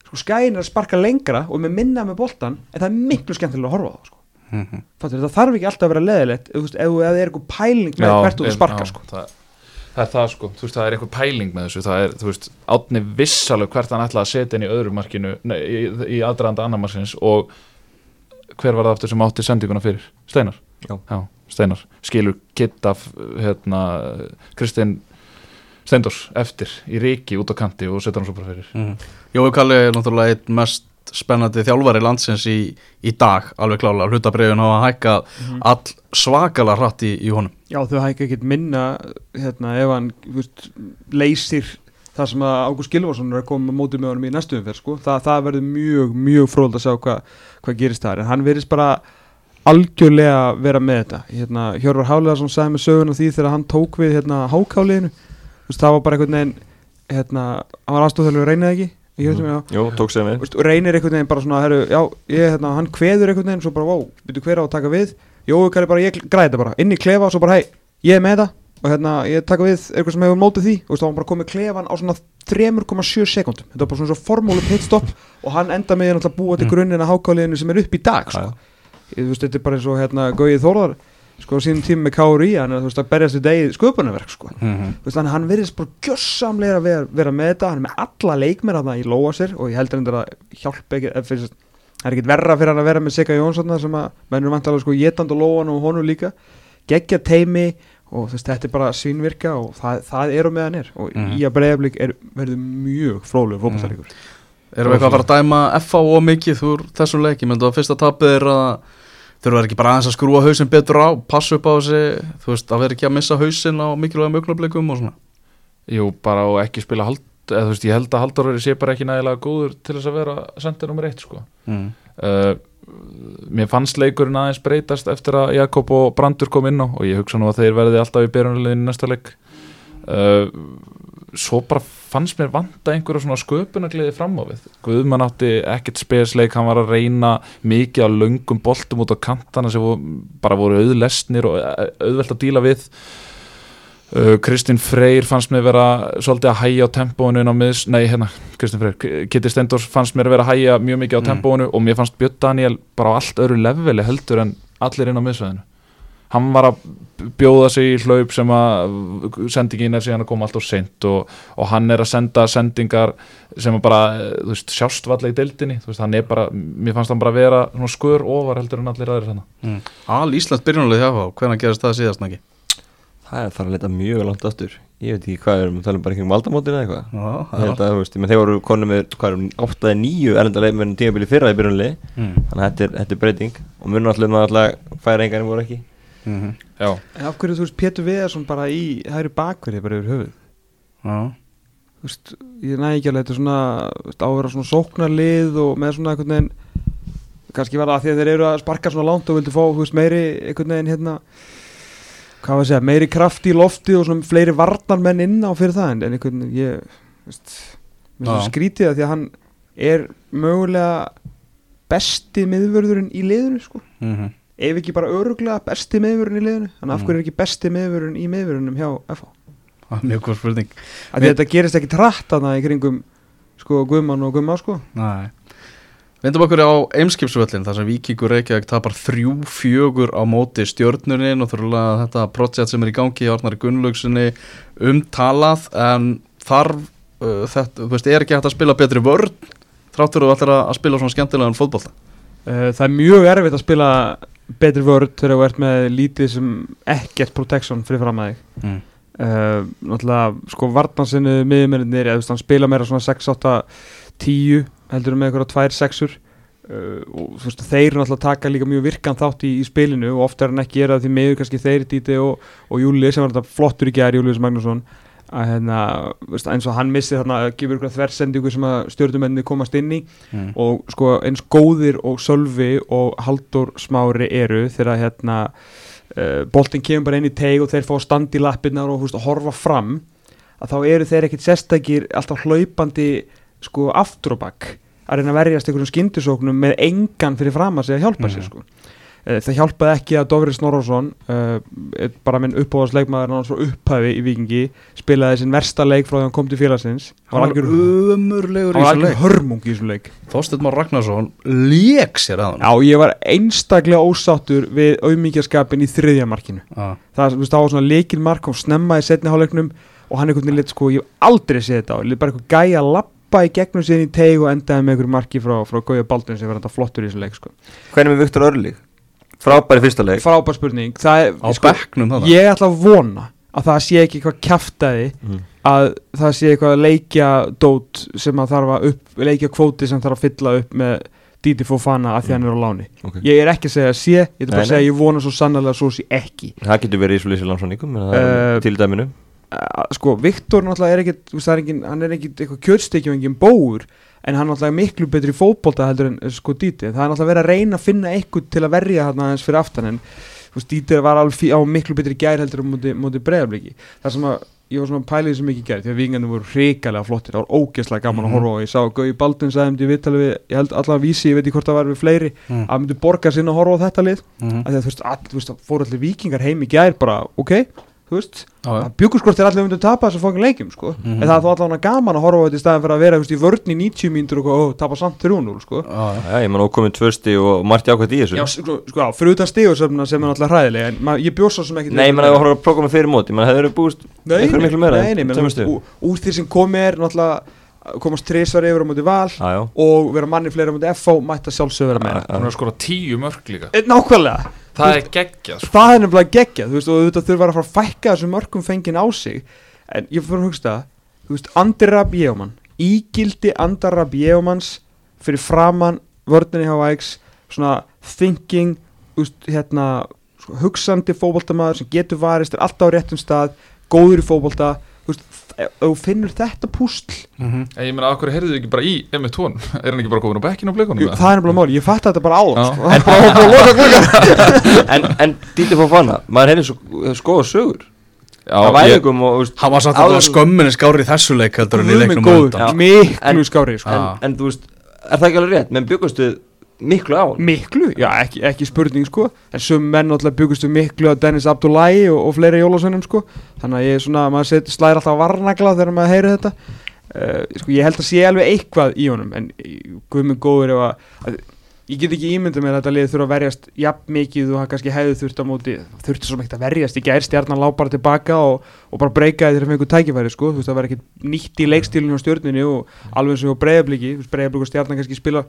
sko skæin er að sparka lengra og með minna með boltan en það er miklu skemmtilega að horfa á það sko. Mhm. Fattur, það þarf ekki alltaf að vera leðilegt ef ef ef það er eitthvað pæling með hvert þú en- sparka já, sko. það, það er það sko, þú veist það er eitthvað pæling með þessu það er, þú veist, átni vissalega hvert hann ætlaði að setja inn í öðru markinu nei, í, í aðdraðanda annar markins og hver var það aftur sem átti sendinguna fyrir? Steinar? Já. Steinar, skilur kitt af hérna, Kristinn Steindors eftir í ríki út á kanti og setja hann svo bara fyrir Mhm. Jói Kalli er náttúrulega einn mest spennandi þjálfari landsins í, í dag alveg klála, hlutabriðun hafa hækkað all svakalega hratt í, í honum. Já, þau hækka ekkert minna hérna, ef hann veist, leysir það sem að Ágúst Gilvarsson er að koma mótið með honum í næstu umferð sko. Þa, það verður mjög, mjög fróld að sjá hvað hva gerist þar. En hann verðist bara algjörlega vera með þetta. Hérna, Hjörvar Háleðarsson sagði með sögun af því þegar hann tók við hérna, hákáliðinu. Það var bara einhvern veginn hérna, hann var aðstofþjóðlega reynið ekki um, Jú, tók með veist, og reynir einhvern veginn bara svona herru, já, ég, hérna, hann kveður einhvern veginn svo bara, wow, byrju hver á að taka við? Kari bara, ég græði þetta bara, inn í klefa og svo bara, hei, ég er með það og hérna, ég taka við eitthvað sem hefur mótið því. Og þá var hann bara komið klefan á svona 3,7 sekundum, þetta var bara svona svo formúlu pitstop [laughs] og hann enda með að búa til grunninn að hákáliðinu sem er upp í dag sko. ég, veist, þetta er bara eins og hérna, Gauðið Þórðar sko, á sínum tíma með KRI, hann er veist, að berjast við degi sköpunarverk, sko. Mhm. Þú veist, að hann verðist bara gjössamlega að vera, vera með þetta, hann er með alla leikmenn að það í lóa sér og ég heldur endur að hjálpa ekki, fyrir, það er ekkit verra fyrir hann að vera með Sigga Jónsson sem að mennur vantalega sko getand og lóan og honum líka. Geggja teimi og veist, þetta er bara svínvirka og það, það er á meðan er. Og Mhm. í að bregðablík verður mjög fróðlegu fókbaltalegur Erum við eitthvað að fara að dæma FA og mikið úr þessum leik, ég myndi að fyrsta tapið er að þurfa ekki bara aðeins að skrúa hausin betur á, passa upp á þessi þú veist, að vera ekki að missa hausin á mikilvægum augnablikum og svona? Jú, bara og ekki spila hald eða þú veist, ég held að Halldóri sé bara ekki nægilega góður til þess að vera sendir nummer eitt sko. Mm. uh, mér fannst leikurinn aðeins breytast eftir að Jakob og Brandur kom inn á og ég hugsa nú að þeir verði alltaf í byrjunarlegin næsta leik. Uh, svo bara fannst mér vanta einhverja svona sköpunargliði fram á við. Guðmann átti ekkert spesleik hann var að reyna mikið á löngum boltum út á kantana sem bara voru auðlesnir og eh, auðvelt að díla við. Uh, Kristinn Freyr fannst mér vera svolítið að hæja á tempóinu miðs, nei hérna, Kristinn Freyr Kitty Stendors fannst mér vera að hæja mjög mikið á Mm. tempóinu og mér fannst Björn Daniel bara á allt öðru leveli heldur en allir inn á miðsvæðinu hann var að bjóða sig í hlaup sem að sendingin er síðan að koma alltaf seint og, og hann er að senda sendingar sem að bara, eh, þú veist, sjást valla í deildinni, þú veist, hann er bara mér fannst hann bara vera svona skör ofar heldur en allir aðrir hann Mm. Al Íslands byrjunarlið hjá þá, hvernig gerist það síðast nægi? Það er þarf að leta mjög langt aftur. Ég veit ekki hvað við erum að tala um bara ekki um aldamótinu eða eitthvað. Að, þeir voru konum með, hvað erum, 8-9 erlenda leikmenn tímabili fyrra í byrjunli mm. Þannig að þetta er, þetta er breyting. Og maður alltaf færa engan voru ekki Mm Já, En af hverju þú veist Pétur Viðarsson bara í hægri bakverði bara yfir höfuð? Já, Þú veist, ég næ ekki alveg þetta svona þú veist, á að vera svona sóknarlið og með svona einhvern veginn kannski var það af því að þeir eru að sparka svona langt og vildu fá þú veist, meiri einhvern veginn hérna hvað var að segja, meiri kraft í lofti og svona fleiri varnarmenn inn á fyrir það en, en einhvern, ég veist, það skrítið það því að hann er mögulega besti miðvörðurinn í liðinu sko. Mhm. Ef ekki bara öruglega besti miðvörðurinn í liðinu þannig af Mm. hverju er ekki besti miðvörðurinn í miðvörðunum hjá FH Það er Mjög góð spurning. Að þetta gerist ekki trætt þarna í kringum sko Guðmann og Guðmann sko. Nei. Vindum okkur á Eimskipsvöllin þar sem Víkingur Reykjavík tapar þrjú fjögur á móti stjörnunni. Og þurfulega þetta projekt sem er í gangi í Arnari Gunnlaugsinni umtalað en þarf uh, þetta, þú veist, er ekki hægt að spila betri vörn þráttur þú ætlar að spila svona skemmtilegan fótbolta? Uh, það er mjög erfitt að spila betri vörð þegar þú ert með lítið sem ekkert protection fyrir fram að þig. Mm. uh, náttúrulega sko varnansinnu miðjumennir eða spila meira svona 6, 8, 10 heldur með eitthvað 2, 6 uh, og veist þeir náttúrulega taka líka mjög virkan þátt í, í spilinu og ofta er hann ekki gerað því meður kannski þeir Díti og, og Júli sem var þetta flottur í gær Július Magnússon að hérna, veist, eins og hann missi þarna að gefa ykkur þversendingu sem að stjórnumenni komast inn í Mm. og sko eins góðir og Sölvi og Haldur Smári eru þegar hérna uh, boltin kemur bara inn í teig og þeir fá stand í lappirnar og veist, horfa fram að þá eru þeir ekkit sérstakir alltaf hlaupandi sko aftur og bakk að reyna að verjast einhverjum skyndisóknum með engan fyrir fram að segja hjálpa sér Mhm. sko það hjálpaði ekki að Dofri Snorrason uh, bara minn uppáðarsleikmaður náttúrulega frá upphæfi í Vikingi spilaði sinn versta leik frá því hann kom til félagsins Hann var algjör- umurlegur í hann var þessu algjör leik hörmung í þessum leik Þorsteinn Már Ragnarsson lék sér að hann Já, ég var einstaklega ósáttur við auðmíkjaskapin í þriðja markinu Já. það, var svona leikil mark og snemma í setni hálfleiknum og hann einhvern veginn lit, sko, ég hef aldrei séð þetta lit bara eitthvað gæja að lappa í gegnum síðan í teig og endaði með einhverju marki frá, frá Gauja Baldun sem var þetta flottur í þessu leik, sko. Hvernig með Viktor Örlig? Frábæri fyrsta leik. Frábær spurning, það er, á bekknum það ég ætla að vona að það sé ekki eitthvað kjaftaði mm. að það sé eitthvað leikja dót sem að þarf að upp, leikja kvóti sem þarf að fylla upp með Didi Fofana að því hann er á láni. Okay. ég er ekki að segja sé, ég er bara að segja nei. ég vona svo sannlega að svo sé ekki. Það getur verið í svo lýsi landsánningum Eh, til dæminu. uh, sko, Viktor náttúrulega er ekkit, það er engin, hann er ekkit eitthvað kjötstykki og engin bóur en hann er miklu betri í fótbolta heldur en eh, sko Díti, það er náttúrulega verið að reyna að finna eitthvað til að verja hann aðeins fyrir aftan en þú veist, Díti var alveg á miklu betri gær heldur en móti, breyðabliki það sem að ég var svona pælið sem ekki gær því að vingarnir voru hrikalega flottir, það var ógeðslega gaman Mhm. að horfa og ég sá Gauði Baldun sagði um því viðtalið við, ég held allavega vísi, ég veit ekki hvort það var við fleiri Mm. að myndi borga sinna að horfa á þetta lið Mhm. að því að þú veist, all, þú veist, fóru allir vikingar heim í gær bara, ok, þú veist Já, já. það byggur skort er allir myndið að tapa þessu fókin leikjum sko. Mhm. en það er þó allavega gaman að horfa á þetta í staðin fyrir að vera þú veist, í vörn í 90 mínútur og tapa samt 3-0 sko. Já, já. Já, ég man ókomið tvösti og margt jákvæmt í þessu já, sko, sko, fyrir utan stígursöfna sem er alltaf hræðilega en ma, ég bjóst svo sem ekki Nei, ég man að það var að prófa með fyrir móti búist miklu meira nei, menn, þú veist, stigum. ú- úr því sem komi er náttúrulega komast trísvar yfir á móti val já og vera manni fleira á móti FH mætti að sjálfsög vera meira. Hún er að skora tíu mörg líka Eh, nákvæmlega Það er geggjað sko. það er nefnilega geggjað þú veist, og þetta þurfa að fara að fækka þessum mörgum fengin á sig en ég fyrir að hugsta þú veist, Andri Rapp Jéumann ígildi Andri Rapp Jéumanns fyrir framann vörninni hjá Ægs svona thinking þú veist, hérna, sko, hugsandi fótboltamaður sem getur varist er alltaf á réttum stað, góður í fótbolta ef þú finnur þetta púsl Mhm. En ég meina, akkur heyrðu þið ekki bara í Emmett Tón Er hann ekki bara komin á bekkinu á blikunum? það er nefnilega máli, ég fatt þetta bara á sko. er [laughs] [laughs] En, en Díti Fofana, maður hefði svo skoða sögur ég, væðingum og, Hann var áður- að skömminni skári í þessu leik heldur en í leiknum á miklu skári sko. en, þú veist, er það ekki alveg rétt? Menn byggustu miklu á hann Miklu, já ekki, ekki spurning sko. En sum menn náttúrulega byggustu miklu að Dennis Abdullahi og, og fleiri jólasveinum sko. Þannig að ég er svona, maður slæðir alltaf á varnagla þegar maður heyri þetta. Uh, sko, Ég held að sé alveg eitthvað í honum En guð minn góður ef að, að Ég get ekki ímyndað mér að þetta liðið þurfa að verjast jafn mikið og hann kannski hefði þurft á móti þurfti svo mikið að verjast. Í gær stjarnan lá bara tilbaka og, og bara breykaði þegar fengur tækifæri sko, þú veist það var ekki nýtt í leikstílinu á stjörnunni og alveg eins og breyðabliki, breyðabliki og stjarnan kannski spila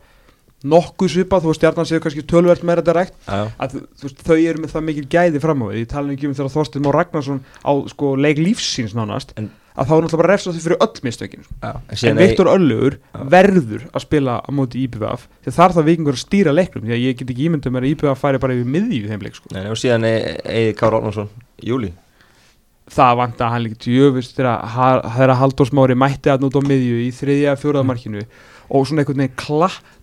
nokkuð svipað, þú veist stjarnan séu kannski tölvert meira þetta rækt Já, að þú, veist, þau eru með það mikil gæði fram á við ég tala ekki um þegar Þorsteinn Már Ragnarsson á sko leik lífsins nánast En- að þá er náttúrulega bara refsa því fyrir öll mistökin sko. en en Viktor Öllugur Já. verður að spila á móti IBVF því þar þarf vikingur að stýra leiknum því að ég get ekki ímyndað mér að IBVF færi bara yfir miðju í þeim leik sko. Nei, og síðan Eði Kára Árnarsson Júli það vant að hann líka tjöfust þegar ha- þegar Halldór Smári mætti að nút á miðju í þriðja fjóraða markinu og svona einhvern veginn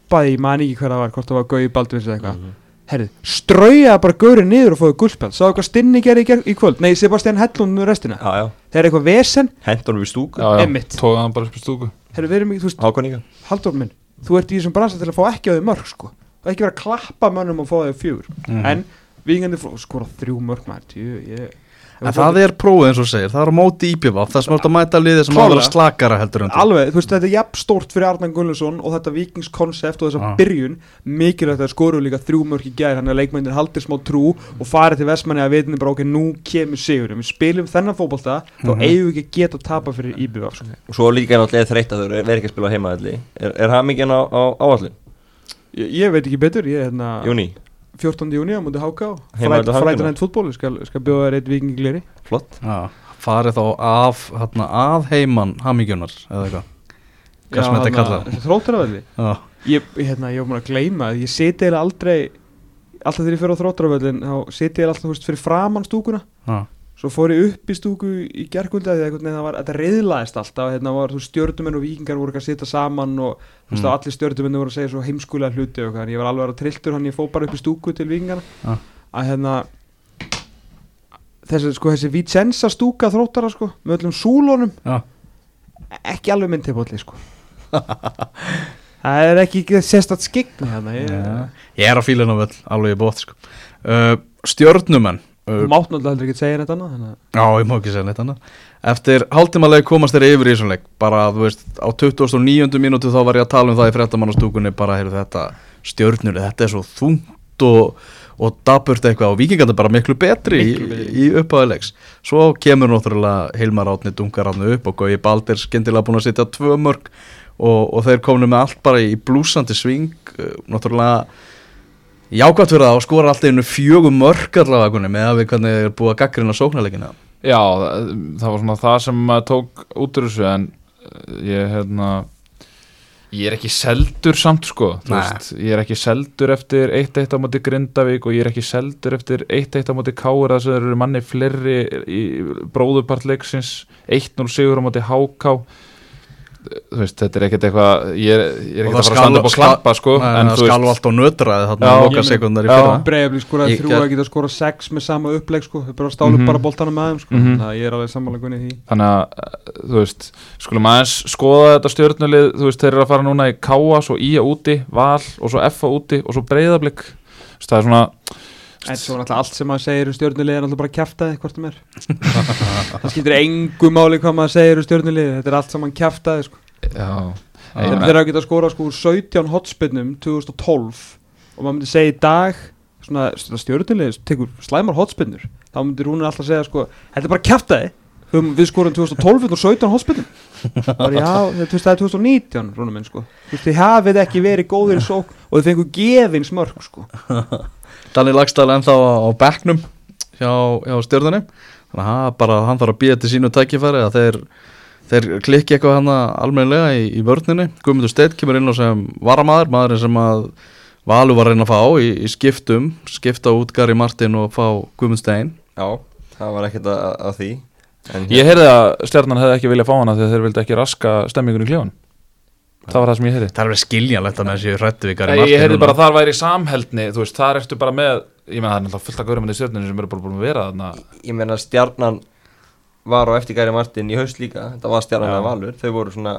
klappaði, ég man ekki hver það var hvort það var Gauði Baldvins eða eitthvað. Mhm. herri, strauja bara gaurið niður og fóðu guldspjald Sáðu hvað Stinni gerði í, í kvöld? Nei, Sebastian Hellund nú restina. Já, já, Það er eitthvað vesen hendur hann við stúku. Já, já, Einmitt. tóða hann bara upp í stúku. Herri, við erum ekki, þú veist, Hákoníka Halldór minn Þú ert í þessum bransa til að fá ekki á þau mörg sko. Það er ekki verið að klappa mönnum og fá þau fjögur. Mhm. En vikingandi skora þrjú mörg Tjú, ég En það er prófið eins og segir, það er á móti íbjöfaf Það sem er að mæta liðið sem á að slakara heldur en þú. Alveg, þú veist, þetta er jafn stórt fyrir Arnan Gunnlaugsson og þetta vikingskonsept og þessa Já. byrjun mikilvægt að skoru líka þrjú mörg í gær þannig að leikmændir haldir smá trú og farið til Vestmanni að veitinni bara ok, nú kemur sigur við spilum þennan fótbolta, þá Mhm. eigum við ekki að geta að tapa fyrir IBF sko. Og svo líka náttúrulega þreytt að þau ekki að Er, er á, á áallin? ég, ég veit ekki betur, ég er hérna Júni, 14. júni á mútið Háká. hægt fútból, skal, skal bjóða þér eitt vikingigleri flott. Já, farið þá af, hérna, að heiman hamingjunar eða eitthvað. Hvað sem þetta kallað. Þróttaravelli Já, ég, hérna, ég var múin að gleyma ég seti eða aldrei alltaf þegar ég fyrir á þróttaravellin þá seti ég alltaf þú veist, fyrir framann stúkuna. Já, svo fór ég upp í stúku í gerkvöldi að það var, þetta reyðlaðist alltaf hérna var, þú stjórnumenn og vikingar voru að sitja saman og þú veist Mm. að allir stjórnumenn voru að segja svo heimskulega hluti og hvað, en ég var alveg að vera trilltur hann ég fór bara upp í stúku til vikingarna Ja. að hérna þessi, sko, þessi Vicenza stúka þróttara sko, með öllum súlónum já ekki alveg mynd til bóli sko [laughs] það er ekki sérstætt skigni hérna ég, Já. Ég er á fílinu völl, alveg bótt sko. uh, Stjörnumenn uh, þú mátt náttúrulega heldur ekki að segja neitt annað að Já, ég má ekki segja neitt annað. Eftir hálftímaleg komast þeir yfir í þessum leik. Bara, þú veist, á 29. mínútu þá var ég að tala um það í fréttamannastúkunni bara, heyrðu þetta, stjörnur þetta er svo þungt og, og daburt eitthvað og vikingandi bara miklu betri Miklu í, í uppáðilegs Svo kemur náttúrulega Hilmar Átni dunkar átni upp og Gauði Baldur skyndilega búin að setja tvö mörg og, og þeir komnu með allt bara í blúsandi sving uh, náttúrulega jákvæmt fyrir það og skora alltaf einu fjögum mörg allavega með að við hvernig eru búið að gaggrina sóknarleikina. Já, það, það var svona það sem tók út úr þessu en uh, ég hérna ég er ekki seldur samt sko veist, ég er ekki seldur eftir 1-1 á móti Grindavík og ég er ekki seldur eftir 1-1 á móti Káur þess að þeir eru manni fleiri í bróðupart leiksins 1-0 sigur á móti þú veist, þetta er ekkert eitthvað ég er, ég er ekkert að það fara að standa upp og klappa sko en það þú skalv veist, allt á nötraði þarna loka sekundar í fyrra. Breiðablik skoraði þrjú að geta skorað sex með sama uppleg sko, þau bara stálu Mhm. bara boltanum með þeim sko, Mhm. þannig að ég er alveg sammála gunni því. Þannig að uh, þú veist, skulum aðeins skoða þetta stjórnulið, þú veist, þeir eru að fara núna í Káa, svo Ía úti, Val og svo F úti og svo veist, það er svona En svo er náttúrulega allt sem maður segir um stjórnulegð er náttúrulega bara kjaftaði hvort það er. [laughs] Það skiptir engu máli hvað maður segir um stjórnulegð Þetta er allt saman kjaftaði sko. já, Þeir þeir eru að geta skora sko úr 17 hotspinnum 2012 og maður myndi segja í dag stjórnulegð tekur slæmar hotspinnur þá myndi Rúnir alltaf segja sko Þetta er bara kjaftaði Við við skorum 2012 og 17 hotspinnum bara, Já, þetta þú veist, það er 2019 Rúnir minn sko. Þú veist, þið hafið ekki verið góðir og þið fengu gefins mörg sko [laughs] Danni Lagstall ennþá á, á bekknum hjá, hjá stjórnunni þannig að bara, hann þarf að býja til sínu tækifæri að þeir, þeir klikki eitthvað hann almennilega í, í vörninni. Guðmundur Steinn kemur inn á sem varamaður maðurinn sem að Valur var að reyna að fá í, í skiptum, skipta út Gary Martin og fá Guðmund Steinn. Já, það var ekkert að, að því. En Ég heyrði að stjarnan hefði ekki viljað fá hana þegar þeir vildi ekki raska stemmingun í klífan Það var það sem ég heyrði. Það er verið skiljanlegt að með þessi rættu við Gary Nei, Martin Ég heyrði bara að þar væri samheldni Þú veist, þar ertu bara með Ég meina það er náttúrulega fullt af gaurum í stjörnunni sem eru bara búin að vera þarna. Ég meina stjarnan var á eftir Gæri Martin í haust líka. Þetta var stjarnan að valur, þau voru svona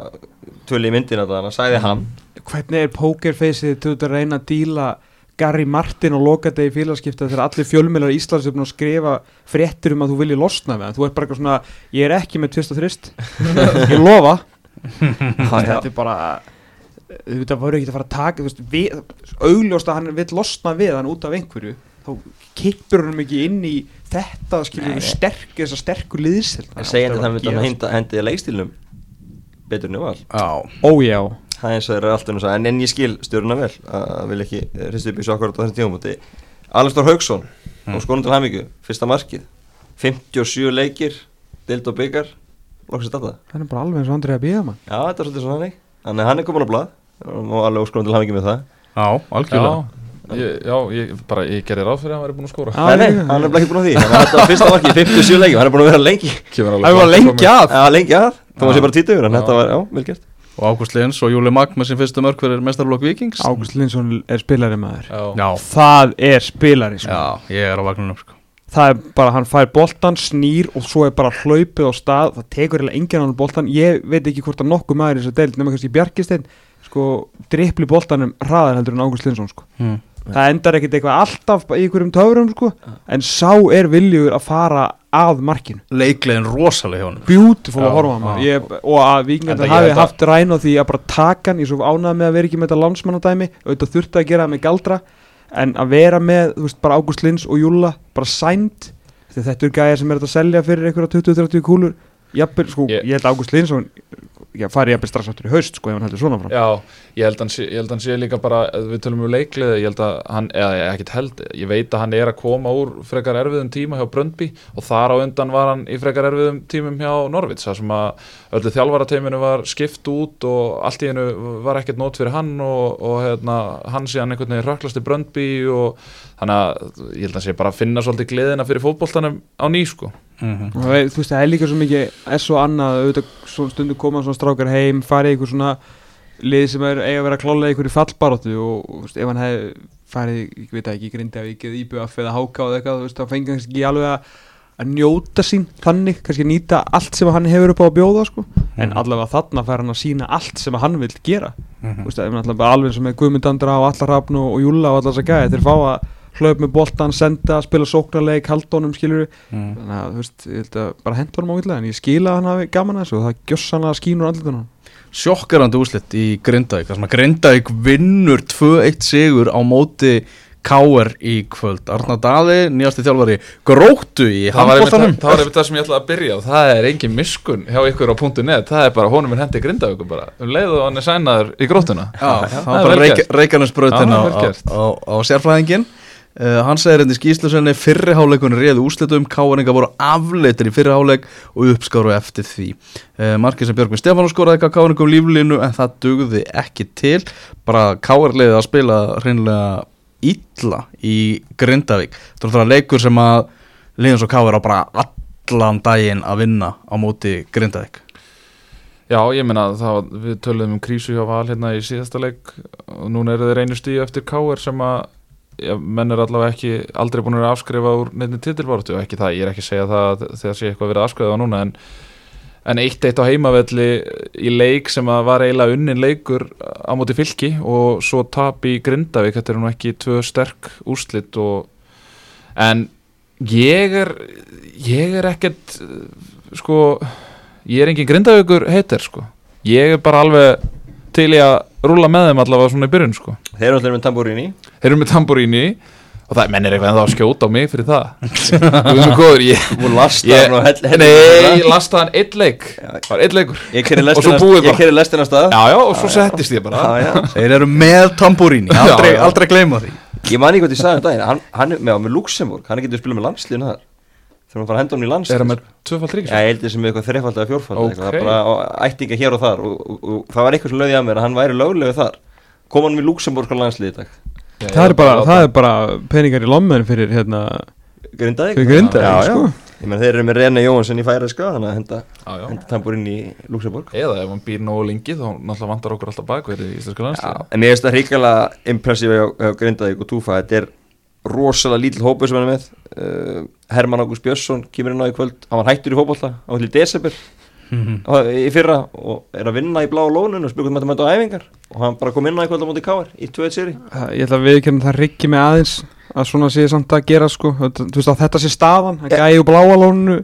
tölu í myndina þannig, sagði hann. Hvernig er pokerfaceið til að reyna að díla Gary Martin og lokadegi félagskipta þegar allir fjölmjölar í Íslands er búin að skrifa fréttir um að þú vilji losna við hann. Þú ert bara eitthvað svona, ég er ekki með tvist og þrist [laughs] ég lofa þetta er bara þú veit að voru ekki að fara að taka þú veist, við, augljóst að hann vil losna við hann út af einhverju þá kippur hann ekki inn í þetta skilur sterk, þessa sterku liðsild en segjandi það myndi hann henda, hendið leikstílnum betur en ég var. Já, ójá það eins og þeir eru alltaf eins og en, en ég skil stjórna vel að vil ekki hristu upp í svo akkurat á þessum tímumóti Alistór Haugsson Mm. og skonum til hamingju, fyrsta markið. 57 leikir dild og byggar, loksist þetta það er bara alveg eins og Andrei að býða mann. Já, þetta er svolítið svona hannig þannig að hann er komin á blað. Og alveg skonum til hamingju með það. Já, algjörlega. Já, ég, já ég, bara, ég gerir ráð fyrir að hann væri búin að skóra Já, nei, nei, hann er bara ekki búin á því. Þannig að þetta var fyrsta markið, 57 leikir, hann er búin að vera lengi. Kemur Það var lengi að. Já, lengi að, þá var sér bara títuður en þetta var, já, vel gert. Og Ágúst Lins og Júli Magg með sin fyrstu mörg fyrir mestarlokk Vikings Ágúst Linsson er spilari maður. Já, Já, Það er spilari sko. já, ég er á vagnunum sko. Það er bara, hann fær boltan, snýr og svo er bara hlaupið á stað. Það tekur eiginlega enginn annan boltan Ég veit ekki hvort að nokkuð maður í þessu deild nema kannski Bjarkisteinn sko, drippli boltanum hraðar heldur en Ágúst Linsson sko. hmm. Það endar ekkit eitthvað alltaf í einhverjum töfrum sko, en sá er viljugur að fara að markinu. Leiklegin rosalega hjá hann beautiful að horfa á ég, og að Enda vikingar ég hafi haft ræn á því að bara taka hann ég svo ánægð með að vera ekki með þetta landsmannadæmi. Auðvitað þurfti að gera það með galdra en að vera með, þú veist, bara Ágúst Lins og Júlla bara sænt þetta eru gæjar sem er að selja fyrir einhverja 20-30 kúlur jafnvel, sko, Ég- ég held að Ágúst já, fari jafnvel strax áttur í haust, sko, ef hann heldur svona fram Já, ég held hann ég held hann sé líka bara við tölum um leiklið, ég held að hann eða ekkert held, ég veit að hann er að koma úr frekar erfiðum tíma hjá Bröndby og þar á undan var hann í frekar erfiðum tímum hjá Norvits, það sem að öllu þjálfarateiminu var skipt út og allt í hennu var ekkert nót fyrir hann og, og hérna, hann sé hann einhvern veginn röklasti Bröndby og þannig að ég held að mm og það er- þú veist, það er líka svo mikið S og annað, auðvitað svo stundu koma svona strákar heim, farið í einhver svona lið sem er eiga að vera klálega einhverju fallbaróttu og, og þú veist, ef hann hefði farið, ég veit það ekki, Grindavík eða IBF eða Háka eða eitthvað, þú veist, þá fengi hann kannski ekki alveg að, að njóta sín þannig, kannski nýta allt sem hann hefur upp á að bjóða, sko, en allavega þarna fær hann að sína allt sem hann vil gera. Mhm. þú veist, ef hann allavega bara alveg sem er Guðmundandra og Allar Hrafn og, og Júlla og allar þess að gæði, þeir fá að hlaup með boltan, senda, spila sóknarleik, haldónum, skilur Mhm. þannig að þú veist, ég held að bara henda honum ágætlega en ég skila að hann hafi gaman að þessu og það gjöss hann að skínur andlutunum Sjokkarandi úslit í Grindavík þar sem að Grindavík vinnur 2-1 sigur á móti K.R. í kvöld. Arnar Daði, nýjasti þjálfari gróttu í handbóltanum það, það var einmitt það sem ég ætlaði að byrja og það er engin miskun hjá ykkur á .net. Það er bara honum er hendi grindavíku bara. Um leið og hann er sænaður í grótuna Já, það er bara reik, Já, á, á, á, á sérfræðingin uh, Hann segir henni í skýslu senni fyrriháleikunni réðu úslitum K.R.inga voru afleitir í fyrriháleik og uppskáru eftir því uh, Markið sem Björgvin Stefán skoraði eitthvað K.R.ingum líflínu en það dugði ekki til bara K.R. leiði að spila hreinlega illa í Grindavík Það er leikur sem að liðan svo K.R. á bara allan daginn að vinna á móti Grindavík Já, ég meina það, við töluðum um krísu hjá Val hérna í síðasta leik og núna eru þeir einu stíu eftir K.R. sem að já, menn er allavega ekki aldrei búin að afskrifa úr nefnir titilbáratu og ekki það, ég er ekki að segja það að þegar sé eitthvað verið afskrifa núna en en eitt eitt á heimavelli í leik sem að var eiginlega unnin leikur á móti fylki og svo tap í Grindavík, þetta er nú ekki tvö sterk úrslit og en ég er ég er ekkert sko ég er engin Grindavíkur heitir sko. Ég er bara alveg til í að rúla með þeim allavega svona í byrjun sko. Þeir eru allir með tambúrin í þeir eru með tambúríni og það menn er eitthvað ennþá að skjóta á mig fyrir það. Guð minn góður, ég, Þú lasta ég, hann og hell- hell- nei, ég lasta hann einn leik. Var einn leikur. Ég Og svo lestina, búið ég bara. kerri lestina af stað. Já, já, og svo settist ég bara. Já, já. Þeir eru með tambúríni, Já, aldrei, já. aldrei gleyma því. Ég man ekki hvað ég sagði um daginn Hann, hann er með, með Luxemburg, hann getur spilað með landsliðinu þar Þegar maður fara að henda honum í er landslið hann með tvöfald Já, ríkis ég held þessi með eitthvað þreifald eða fjórfald Ok. okay. Það er bara á- ættinga hér og þar og, og, og, það var eitthvað sem löði að mér að hann væri löglegu þar. Kom hann með Luxemburg á landslið í dag. Það er, bara, það er bara peningar í lommen fyrir hérna Grindaði fyrir grinda Já, já, sko. Þeir eru með Rene Jóhansson í færa sko Þannig að henda, já, já. henda tambur inn í Luxemburg eða ef hann býr nógu lengi þá náttúrulega vantar okkur alltaf bakverði í íslenska Já, landslið en mér finnst það Þetta hann með uh, Herman Ágúst Björnsson kemur inn á í kvöld. Hann var hættur í fótbolta á til desember. Á- í fyrra og er að vinna í blá lónun og spilur hvernig maður mæta á æfingar. Og hann bara kom inn á í kvöld á móti Káar í 2-1 seri Það- ég ætla að viðkjörna það riggi mig aðeins að svona sé samt að gera sko. Þetta- þú veist að þetta sé staðan að gæi og bláa lónu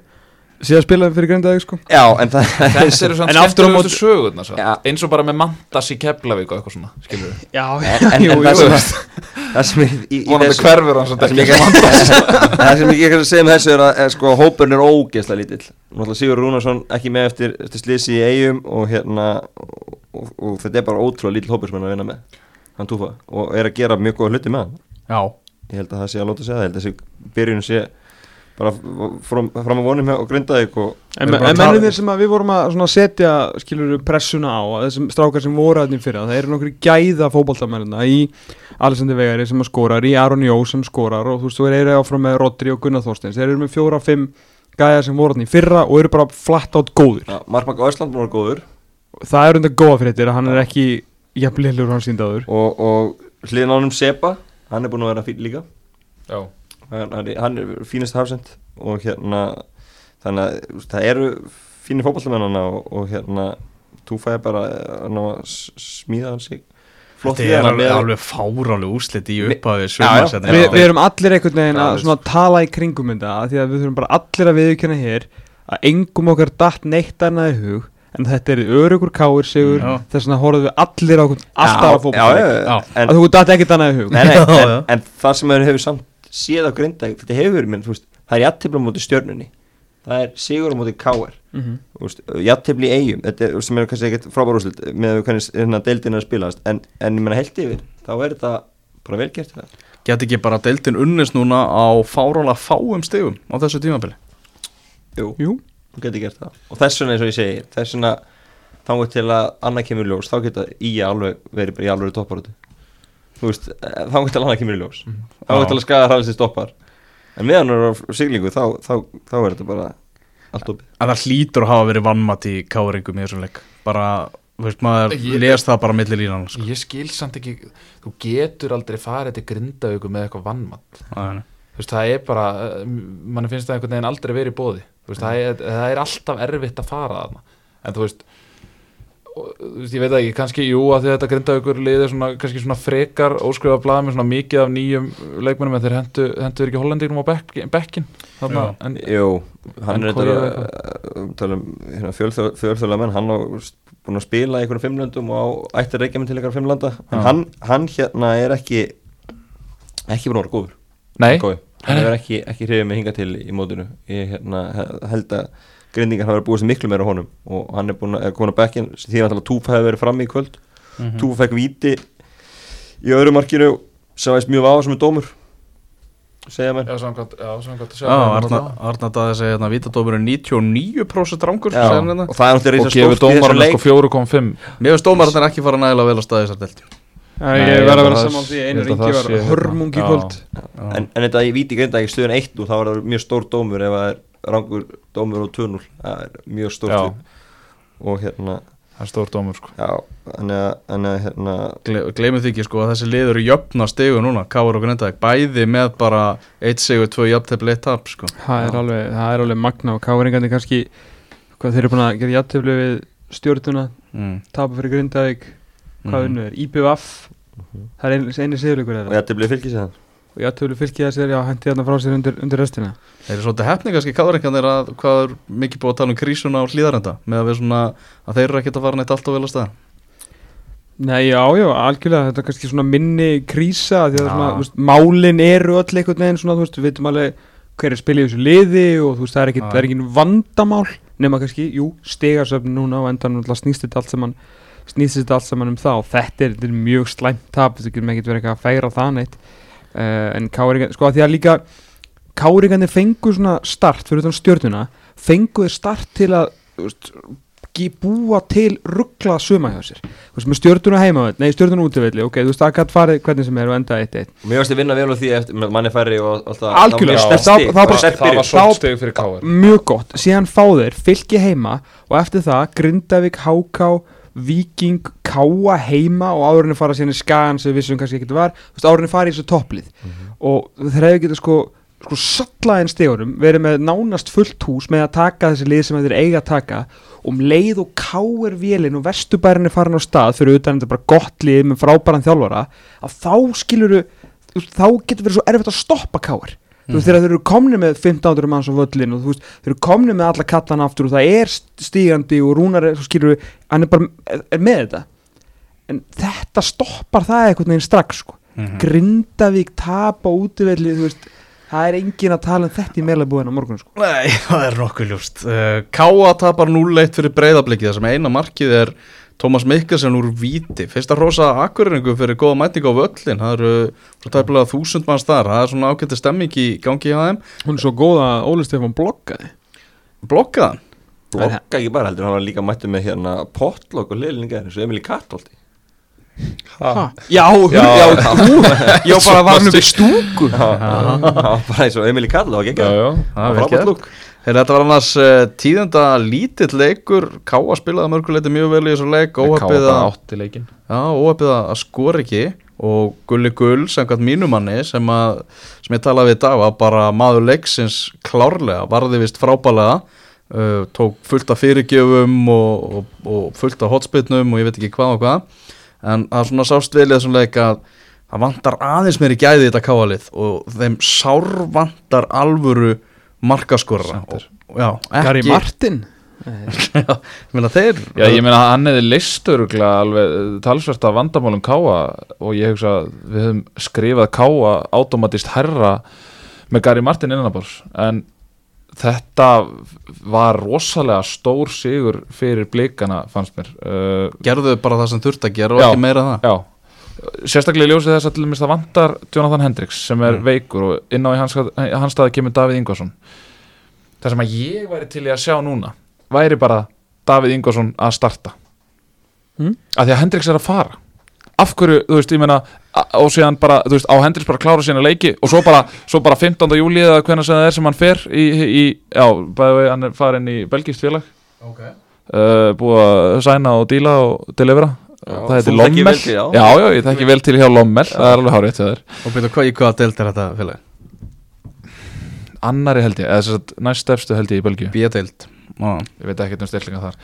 sé að spila fyrir grindaði sko. Já, en það [laughs] þessi eru samt En aftur á skemmtilegustu móti- sögurnar samt. Já. eins og bara með Mantas í Keflavík og eitthvað svona skilur við Já, en, [laughs] en, en það sem, það sem í, í, í vonandi þessu hverfur hann samt það sem ég [laughs] það sem ég að segja með þessu er að er, sko, hópurinn er ógeðslega lítill. Náttúrulega Sigur Rúnarsson ekki með eftir, eftir slisi í eigum og hérna og, og, og þetta er bara ótrúlega lítill hópur sem hann er að vinna með hann túfa og er að gera mjög góða hluti með hann. Já, ég held að það sé að láta segja það, ég held að þessi byrjun sé bara fram, að vonum hjá og grindaðik og En, mennir sem að við vorum að svona setja skilur pressuna á þessum strákar sem voru aðeins fyrir það eru nokkru gæða fótboltamennina í Alessandi Vegari sem skorar, í Aron Jó sem skorar og þú veist þú eru áfram með Rodri og Gunnar Þorsteins. Þeir eru með fjóra, fimm gæða sem voru aðeins fyrra og eru bara flatt átt góður ja, Markmark á Ísland búin að vera góður. Það er undan góða fréttir að hann er ekki jafnleilur hann síndaður og, og hliðin á honum Seba hann er búin að vera fín líka. Já, hann, hann er- fínast hafsend og hérna þannig að það eru fínir fótballamenn og, og hérna þú fæði bara að að smíða hann sig. Flott Þetta við er alveg, alveg fárálega úslit í upphafi já. sjömarsætni Vi, við erum allir einhvern veginn að svona tala í kringum þetta af því að við þurfum bara allir að viðkjöna hér að engum okkar datt neitt annað í hug en þetta er örugur káir sigur þess vegna horfum við allir á okkur alltaf að en, að þú datt ekkert annað í hug. Nei, nei, en, [laughs] en það sem hefur samt séð á grinda þetta hefur verið, menn, þú veist, það er jættibla á móti stjörnunni það er sigur á móti káir Mhm. jættibli í eigum þetta er, sem er kannski ekkert frábár úrslit með hvernig hérna, deildin er að spilast en, en ég menna heilt yfir, þá er þetta bara vel gert það Get ekki bara deildin unnist núna á fárálega fáum stegum á þessu tímabili? Jú, Jú, þú getur gert það. Og þess vegna eins og ég segi, þess vegna þangur til að annað kemur ljós þá geta í alveg verið í alveg topparötu þú veist, þangur til að annað kemur í ljós. Þangur Já. til að skaða hræðist stoppar. En meðan það er á siglingu þá, þá, þá er þetta bara allt opið. En það hlýtur að hafa verið vannmatt í káringum í þessum leik. Bara, þú veist, maður les það bara millir línan sko. ég skil samt ekki Þú getur aldrei farið til grindavíku með eitthvað vannmatt Nei, nei. Þú veist, það er bara, mann finnst það einhvern veginn aldrei verið í bóði veist, það, er, það er alltaf erfitt að fara þarna. En þú veist ég veit ekki, kannski, jú, að því að þetta grinda ykkur liðið svona, kannski svona frekar óskrifa blað með svona mikið af nýjum leikmennum en þeir hendu, hendu ekki hollendinum á bekk, bekkin þarna, Já. en Jú, hann er þetta er um hérna, fjölþjóðlega menn, hann á búin að spila í einhverjum fimmlöndum og á ættir reykja með til einhverjum Já. hann, hann hérna er ekki ekki búin að vera góður nei, Gói. hann hefur ekki, ekki hrifið mig hinga til í mótinu ég hérna, he- held að grindingar hafa verið búið sem miklu meira honum. Og hann er búin að koma á bekkin því að Túf hefur verið frammi í kvöld. Mhm. Túf fekk víti í öðru markinu sem veist mjög váða sem er dómur. Segja mér. Já, samkvæmt, já, samkvæmt Já, Arna, Arna Daði segja hérna Vítadómur er 99% rangur Já, hérna. og það er náttúrulega og risa gefur stórt í þessum dómarinn leik. sko 4,5 Mér finnst dómarinn ekki fara nægilega vel að staði þessar Nei, ég ég verð að vera að saman því. ég einu að ringi var sé hérna. hörmung í Já. kvöld en, en þetta í víti grinda ekki stöðun 1 og þá er það mjög stór dómur ef það er rangur dómur og 2-0 það er mjög stórt og hérna það er stór dómur sko. Já, að, hérna Gle, Gleimum því ekki sko að þessi liður eru jöfna stegu núna Káur og Grindavík. Bæði með bara 1 sigur, 2 jöfntefli, 1 tap sko. Það er alveg, það er alveg magna og káringandi kannski hvað þeir eru búin að gera játtöflu við stjórnuna mm. tapa fyrir Grindavík hvað Mhm. unnu er, IBVF það er einu, einu sigurleikur og bleið fylgis það og játtöflu fylgja þessir já, hendi þarna frá sér undir, undir restina. Þeir eru svolítið hefni kannski káringarnir að hvað er mikið búið að tala um krísuna og hlýðarenda með að svona að þeir eru ekkert að fara neitt allt og vel að staða Nei, já, já, algjörlega, þetta er kannski svona minni krísa því að Já. svona, veist, málin eru öll einhvern veginn svona, þú veist, við veitum alveg hver er spilið í þessu liði og þú veist, það er það er ekki vandamál nema kannski, jú, stegarsöfn núna og endan snýst þetta allt saman snýst þetta allt saman um það og þetta er, þetta er mjög slæmt tap, þetta getur ekki verið eitthvað að færa það neitt en káringan, sko að því að líka káringarnir fengu svona start fyrir utan stjórnuna fengu þeir start til að veist, búa til ruggla suma hjá sér. Þú veist, með stjórnuna heima nei, stjórnuna útivelli, ok, þú veist, það gætt farið hvernig sem er og enda 1-1 og mér varst að vinna vel á því eftir manni færri og alltaf Algjörlega, það það- það- bara- það var byrjun. svo Þá- steg fyrir káar mjög gott, síðan fá þeir fylki heima og eftir það Grindavík, Háká Víking, Káa heima og áðurinni fara síðan í skagan sem við vissum kannski ekki var, þú veist, áðurinni fara í þessu topplið. Og þeir hefur getið sko sko sallaðin stegurum, verið með nánast fullt hús með að taka þessi lið sem þeir eiga að taka. Um leið og káir vélinn og vesturbærin er farin á stað fyrir utan þetta bara gott lið með frábæran þjálfara að þá skiluru þá getur verið svo erfitt að stoppa káir þú veist þegar þeir eru komni með 1500 manns á völlin og þú veist þeir eru komni með alla kallana aftur og það er stígandi og rúnar er, skilur hann er bara er, með þetta. En þetta stoppar það einhvern veginn strax sko. Mhm. Grindavík tapa útivelli þú veist það er engin að tala um þetta í meðlabúðin á morgun sko. Nei, [laughs] það er nokkuð ljúst uh, Káa tapar 0-1 fyrir breyðabliki þar sem eina markið er Tómas Mikkelsen úr Víti. Fyrsta rosa akkurringu fyrir góða mætingu á völlin Það eru svo tæpilega þúsund manns þar. Það er svona ágætti stemming í gangi hjá þeim. Hún er svo góð að Óli Stefán blokkaði Blokkaðan blokka ekki bara heldur, hann var líka mættu með hérna pottlokk og liðlingar eins og Emil Kartolti ha. já, já, já, já. [laughs] bara var hann upp í stúku bara eins og Emil Kartolti, það var ekki já, já, Það vel frábært gert. Þegar þetta var annars uh, tíðenda lítill leikur. Káa spilaði að mörguleiti mjög vel í þessu leik. Bara að, skora ekki. Og Gulli Gull, samkvæmt mínumanni sem, að, sem ég talaði við í dag var bara maður leiksins klárlega varði vist frábælega uh, tók fullt af fyrirgjöfum og, og, og fullt af hotspitnum og ég veit ekki hvað og hvað. En það svona sást vel í þessum leik að það vantar aðeins gæði í þetta káalið og þeim sár vantar alvöru markaskorra Gary Martin? [laughs] Já, ég meina þeir Já, ég meina hann hefði listurugla alveg eh, talsvert af vandamálum Káa og ég hugsa að við höfum skrifað Káa automatist herra með Gary Martin innanabors en þetta var rosalega stór sigur fyrir blikana fannst mér. Uh, gerðu bara það sem þurft að gera og Já. ekki meira en það? Já, sérstaklega í ljósið þess að til dæmis það vantar Jonathan Hendricks sem er Mm. veikur og inn á í hans, hans staði kemur Davíð Ingvarsson það sem að ég væri til í að sjá núna væri bara Davíð Ingvarsson að starta Mm. að því að Hendricks er að fara af hverju, þú veist, ég meina a- og síðan bara, þú veist, á Hendricks bara klára sína leiki og svo bara, svo bara 15. júli eða hvernig sem það er sem hann fer í, í já, bæði hann er farin í belgist félag okay. uh, búið að sæna og díla og delivera það heitir Lommel. til, já. já, já, ég þekki vel til hjá Lommel. Það er alveg hárið til þér. Og byrju hvað í hvaða deild er þetta félag? annari held ég, eða þess að næst stefstu held ég í Belgíu. B-deild. Ó, ég veit ekki um stillinga þar.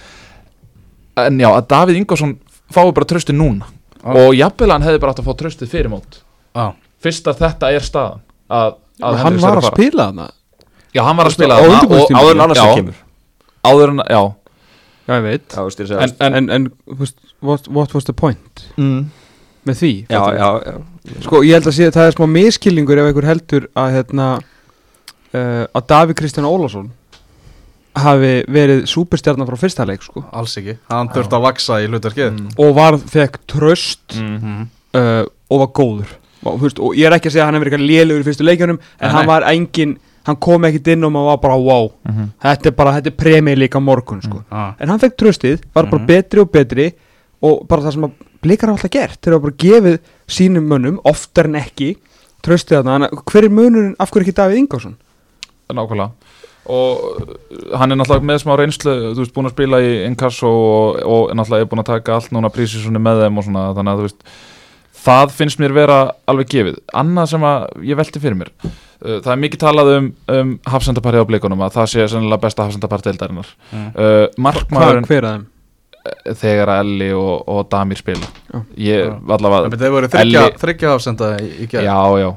En já, að Davíð Ingvarsson fái bara trösti núna. Já. og jafnvel hann hefði bara átt að fá tröstið fyrir mót. Á, fyrst að þetta er staðan að, að Hann Hendricks er var að fara. spila þarna. Já, hann var að spila Á þarna og áður en annars Já. það kemur. Áður en, já. Já, ég veit. Já, en, en, En, en þú veist, what, what was the point? Mm, með því? Já, já, já. Sko, ég held að sé að það er smá miskilningur ef einhver heldur að hérna uh, að Davíð Kristján Ólafsson hafi verið súperstjarnar frá fyrsta leik, sko. Alls ekki. Hann þurft að vaksa í hlutverkið. Mm, og var, fekk tröst mm, mm. uh, og var góður. Og, veist, og ég er ekki að segja að hann hefur verið eitthvað lélugur í fyrstu leikjunum en Nei, hann var engin, hann kom ekkit inn og maður var bara wow, mm, þetta er bara þetta er premið líka morgun, sko. Á, en hann fekk tröstið, var bara Mhm. betri og betri og bara það sem að blikar hafa alltaf gert þeir hafa bara gefið sínum mönnum oftar en ekki tröstið þarna, hver er munurinn, af hverju ekki Davíð Ingvarsson? nákvæmlega og uh, hann er náttúrulega með smá reynslu þú veist, búin að spila í Inkasso og, og náttúrulega er búin að taka allt núna prísisunni með þeim og svona, þannig að þú veist það finnst mér vera alveg gefið annað sem að ég velti fyrir mér uh, það er mikið talað um, um hafsendaparið á blikunum að það sé sennilega besta hafsendaparið deildarinnar mm. uh, markmaðurinn? Þegar Elli og, og Damir spila Já. ég Já. allavega þeir voru þryggja, afsenda í, gerð Já, já,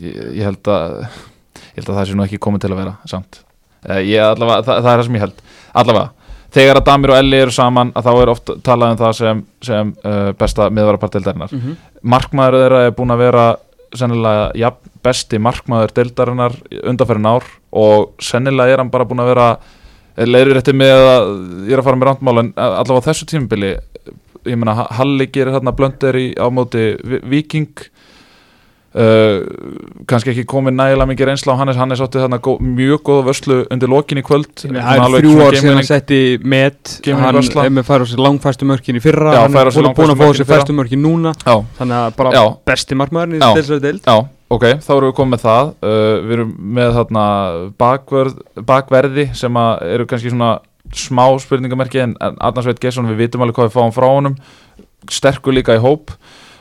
ég, ég held að ég held að það sé nú ekki komið til að vera samt, uh, ég allavega það, það er það sem ég held, allavega þegar að Damir og Elli eru saman, að þá er oft talað um það sem, sem uh, besta miðvarapartildarinnar. Mm -hmm. Markmaður þeirra er búin að vera sennilega ja, besti markmaður deildarinnar undanferðin ár og sennilega er hann bara búin að vera leiður eftir með að ég er að fara með randmál en allavega á þessu tímabili ég meina Ha- Halli gerir þarna blöndir í á móti Vi- Viking uh, kannski ekki komið nægilega mikið reynsla á Hannes. Hannes átti þarna gó, mjög góða vörslu undir lokin í kvöld. Það er þrjú ár game hann setti met. Hann með færa á sér langfæstu mörkin í fyrra. Já, hann er búin, að fá sér fæstu mörkin núna. Já, þannig að bara Já. besti markmaðurinn í þessari deild. Já, ok, þá erum við komið með það. Uh, Við erum með þarna bakverð, bakverði sem eru kannski svona smá spurningamerki en Arnars Veit Gesson, við vitum alveg hvað við fáum frá honum. Sterkur líka í hóp.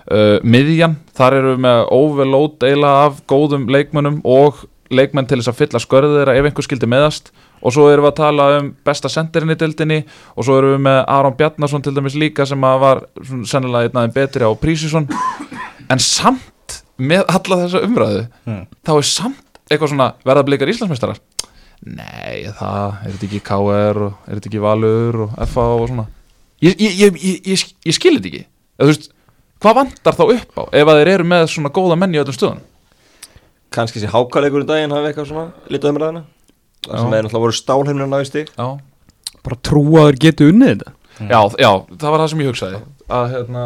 Uh, miðjan, þar erum við með overload eila af góðum leikmönnum og leikmenn til þess að fylla skörðu þeirra ef einhver skildi meðast. Og svo erum við að tala um besta sendirinn í dildinni og svo erum við með Aron Bjarnason til dæmis líka sem var sennilega einn aðeins betri á Prísisson en samt með alla þessa umræðu Mm. þá er samt eitthvað svona verða blikar Íslandsmeistarar? Nei, það, er þetta ekki KR og er þetta ekki Valur og FA og svona? Ég, ég, ég, ég, ég, ég skil þetta ekki. Eða, þú veist, hvað vantar þá upp á ef að þeir eru með svona góða menn í öllum stöðun kannski sé hákaleikur um daginn hafi eitthvað svona litið umræðina það sem er náttúrulega voru stig. Já. bara trúa að þeir getu unnið þetta? Já, já, það var það sem ég hugsaði. Að hérna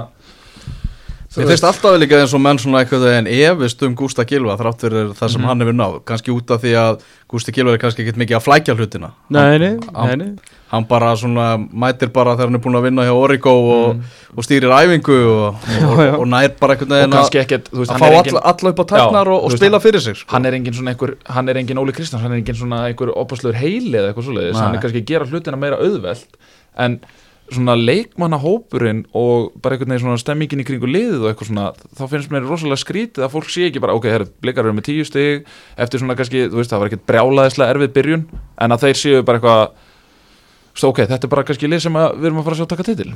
Mér finnst alltaf líka eins og menn svona eitthvað en efist um Gústa Gilva þrátt fyrir það sem Mhm. hann hefur náð kannski út af því að Gústi Gilva er kannski ekkert mikið að flækja hlutina Nei, nei, Hann- nei, nei hann bara svona mætir bara þegar hann er búin að vinna hjá Origo og, og stýrir æfingu og, og, Já, já. og nær bara og veginn að fá alla, engin alla upp á tæknar Já, og, spila fyrir sig sko. hann er engin svona einhver, hann er engin Óli Kristjáns hann er engin svona einhver opaslegur heili eða eitthvað svoleiðis, hann er kannski að gera hlutina meira auðvelt en svona leikmannahópurinn og bara einhvern veginn svona stemmingin í kringu liðið og eitthvað svona, þá finnst mér rosalega skrítið að fólk sé ekki bara, ok, herri, blikar eru með tíu stig eftir svona kannski, þú veist, það var ekkert brjálaðislega erfið byrjun, en að þeir séu bara eitthvað ok, þetta er bara kannski lið sem við erum að fara að sjá taka titil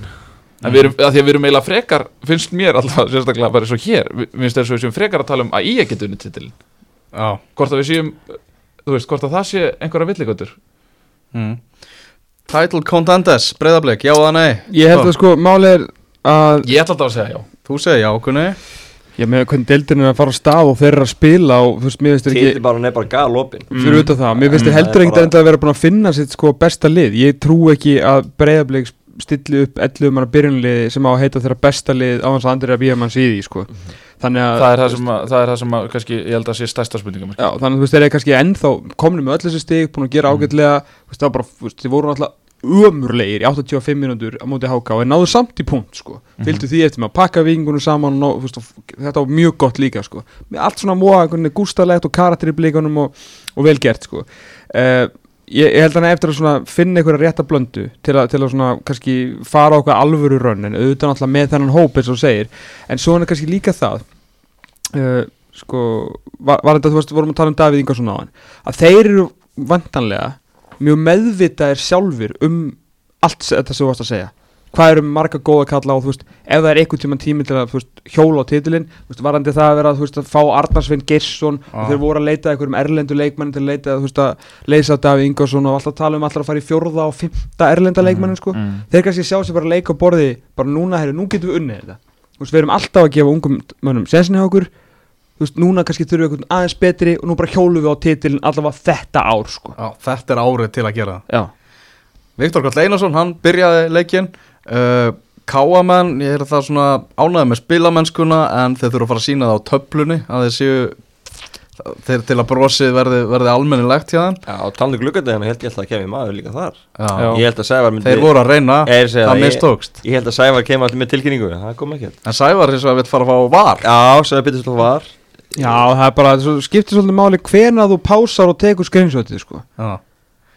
en við erum, að því að við erum eiginlega frekar finnst mér alltaf sérstaklega bara eins og hér finnst við séum frekar að tala um að ég villigötur. Mm. Title Contenders, breyðablik, já eða nei? Ég held að sko, máli er að ég ætla alltaf að segja já. Þú segir já, kunni Ég með hvernig deildin er að fara á stað og þeir eru að spila og þú veist, mér finnst þeir ekki Títið bara hann er bara galopin fyrir út af það, mér finnst þeir Mm. heldur er bara- enda að vera búin að finna sitt sko besta lið, ég trú ekki að breyðablik stilli upp 11 manna byrjunliði sem á að heita þeirra besta lið á hans að andri að býja mann síði sko. þannig að það er það sem að, það er það sem að kannski, ég held að sé stærsta spurningum Já, þannig að þú veist, þeir eru kannski ennþá komni með öll þessi stig, búin að gera ágætlega. Þú veist, það var bara, þú veist, þeir voru náttúrulega ömurlegir í 85 mínútur á móti HK og náðu samt í punkt, sko. Fylgdu því eftir með að pakka vikingunum saman og, ná- og þetta var mjög gott líka, sko. Með allt svona móa, gústalegt og karakter í blíkunum og, og vel gert, sko. Uh, ég, ég held hann eftir að svona finna einhverja rétta blöndu til, a, til að svona kannski fara á okkar alvöru rönn en auðvitað náttúrulega með þennan hóp eins og þú segir. En svo er kannski líka það uh, sko var, var þetta, þú veist, vorum að tala um Davíð Ingarsson á hann að þeir eru vantanlega mjög meðvitaðir sjálfur um allt þetta sem þú varst að segja hvað eru marga góða kalla og þú veist ef það er einhvern tímann tími til að veist, hjóla á titilinn þú veist, varandi það að vera veist, að fá Arnarsvein Geirsson Ah. og þeir voru að leita einhverjum erlendu leikmann til að leita að leysa Davíð Ingarsson og alltaf tala um alltaf að fara í fjórða og fymta erlenda leikmannin sko mm. þeir kannski sjá sér bara að leika á borði bara núna, herri, nú getum við unnið þetta við erum alltaf að gefa ungum mönnum sensinni á okkur þú veist, núna kannski þurfum við einhvern aðeins betri og nú bara hjólum við á titilin allavega þetta ár sko. Já, þetta er árið til að gera það. Já, Viktor Karl Einarsson, hann byrjaði leikinn. Uh, Káamenn, ég er það svona ánæði með spilamennskuna en þeir þurfa að fara að sína það á töflunni að þeir séu þeir til að brosið verði, verði almennilegt hjá þeim. Já, á talandi gluggandegina held ég alltaf að kemur maður líka þar. Já. Ég held að Sævar myndi Þeir voru að reyna, er að það það, ég- mistókst. Ég held að Sævar kemur alltaf með tilkynningu Það kom ekki En Sævar hins vegar vill fara að fá var. Já, Sævar Pétursson var já, það er bara, það skiptir svolítið máli hvena þú pásar og tekur screenshotið sko. Já,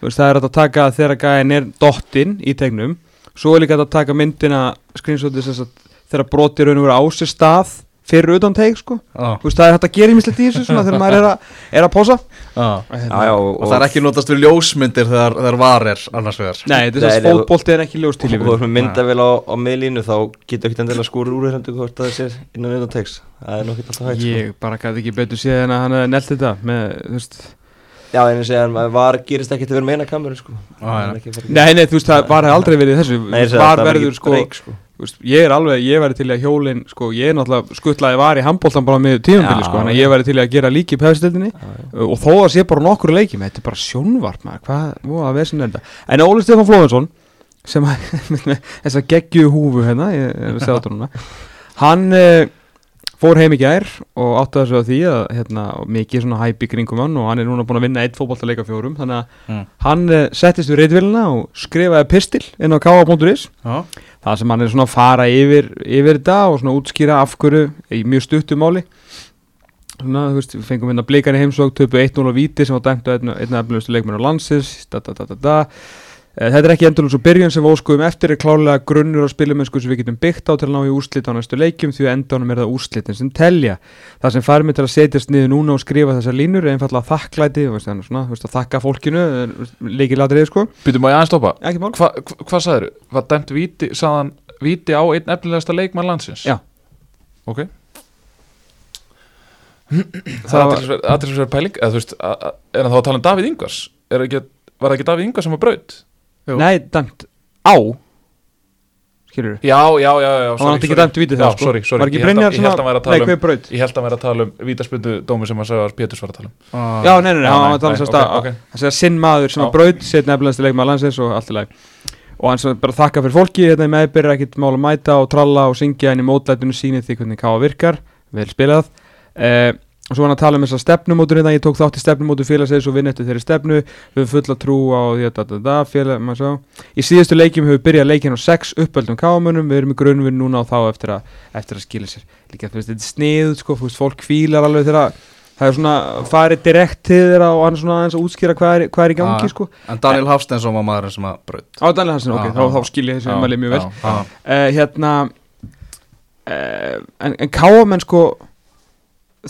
þú veist, það er að taka þegar gæðin er dottinn í tegnum svo er líka að taka myndina sagt, þegar brotir raun og veru á sér stað fyrir utan teg sko. Já, þú veist, það er hægt að gera í þessu svona þegar maður er að, er að pása og, Og það er ekki notast við ljósmyndir þegar, þegar var er annars vegar. Nei, er þess að nei, fótbolti er ekki ljós til Og í þú ert með myndavél á, á miðlínu þá getur ekki endilega skúrur úr hendur hvort það sé innan utan tegs Það er nokkið alltaf hægt sko. Ég bara gæti ekki betur séð en að hann hefði nelt þetta með, þú veist. Já, en ég segja, var gerist ekki til að vera meina kameru sko. Það fara- Nei, nei, þú veist, það var aldrei verið í þessu. Var það, það var verður, sko, sko. Veist, Ég er alveg, ég væri til að hjólin Sko, ég er náttúrulega skuttlaði var í handbóltan bara með tímabili, Já, sko að já. ég væri til að gera líki í já. Og þó að sé bara nokkur leikjum Þetta er bara sjónvarp, maður, hvað, hvað er þetta En Óli Stefán Flóðinsson Sem að, [laughs] með þessa geggju húfu hérna Ég að Hann uh, fór heim í gær og áttaði sig á því að hérna, mikið svona hæp í kringum hann og hann er núna búin að vinna eitt fótbolta leika fjórum þannig að Mm. hann uh, settist við reyðvilina og skrifaði pistil inn á káa.is Já, það sem hann er svona að fara yfir, yfir þetta og svona útskýra af hverju í mjög stuttu máli svona, þú veist, við fengum hérna blikar í heimsók töpu 1-0 á víti sem var dæmt á einn af efnilegustu leikmenn á landsins da, da, da, da, da. Eh, Þetta er ekki endur svo byrjun sem við óskuðum eftir er klálega grunnur á spilumennsku sem við getum byggt á til að ná í úrslit á næstu leikjum því að endanum er það úrslitin sem telja. Það sem fær mig til að setjast niður núna og skrifa þessar línur er einfallega þakklæti, þakka fólkinu, leikilatriði sko. Býtum að ég aðeins stoppa Ekki mál? Hva, hva, Hvað sagður? Var dæmt víti, sagðan víti á einn efnilegasta leikmann landsins? Já. Ok [clears throat] Það Það var- er aðeinsverð pæling eða þú veist, er hann þá að tala um Davíð Ingvars? Er ekki, var það ekki Davíð Ingvars sem var braut? Jú. Nei, dæmt á. Skilur Já, já, já, já Það var ekki dæmt vítið það sko. sorry, sorry. Var ekki að- Brynjar Ég held að hann að Nei, um hver braut? Ég held að hann væri að tala um vítaspöndu dómi sem að sagði að Péturs var að tala um. Ah. Já, nei, nei, nei, hann var að tala um ok, að ok. Það segja sinn maður sem að braut Sett nefnilegast leikmaður landsins og allt í lagi. Og hann sem bara þakka fyrir fólki hérna í meðbyrja ekkert mál að mæta og tralla og syngja en í mótlætinu sýnið því hvernig káa virkar. Vel spilað. Uh, og svo var hann að tala um þessa stefnumótur hérna, ég tók þátt í stefnumótur félagsins og vinn eftir þeirri stefnu. Við höfum fulla trú á því að da, félag, í síðustu leikjum höfum við byrjað leikin á sex uppöldum káamönnum við erum í grunnvinn núna á þá eftir að, eftir að skila sér. Líka þú veist, þetta er snið sko, þú veist, fólk fílar alveg þegar það er svona farið direkt til þeirra og hann svona aðeins að útskýra hvað er, hvað er í gangi sko. En Daniel Hafsteinsson var maðurinn sem að braut. Á Daniel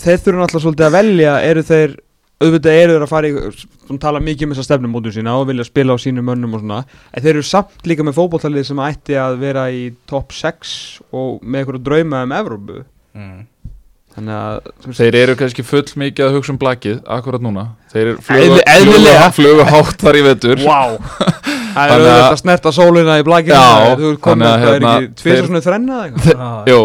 þeir þurfa náttúrulega svolítið að velja eru þeir, auðvitað eru þeir að fara í sem tala mikið um þessa stefnumótum sína og vilja spila á sínum mönnum og svona en þeir eru samt líka með fótballtalið sem ætti að vera í top 6 og með eitthvað drauma um Evrópu. Mm. þannig að Þeir eru kannski full mikið að hugsa um blakið akkurat núna. Þeir eru Eðli- eðlilega. flugu hátt þar í vetur. Wow [laughs] það er að- auðvitað að snerta sólina í þú þannig að, er hérna, ekki þeir- svona þrenna eða eitthvað? Jó,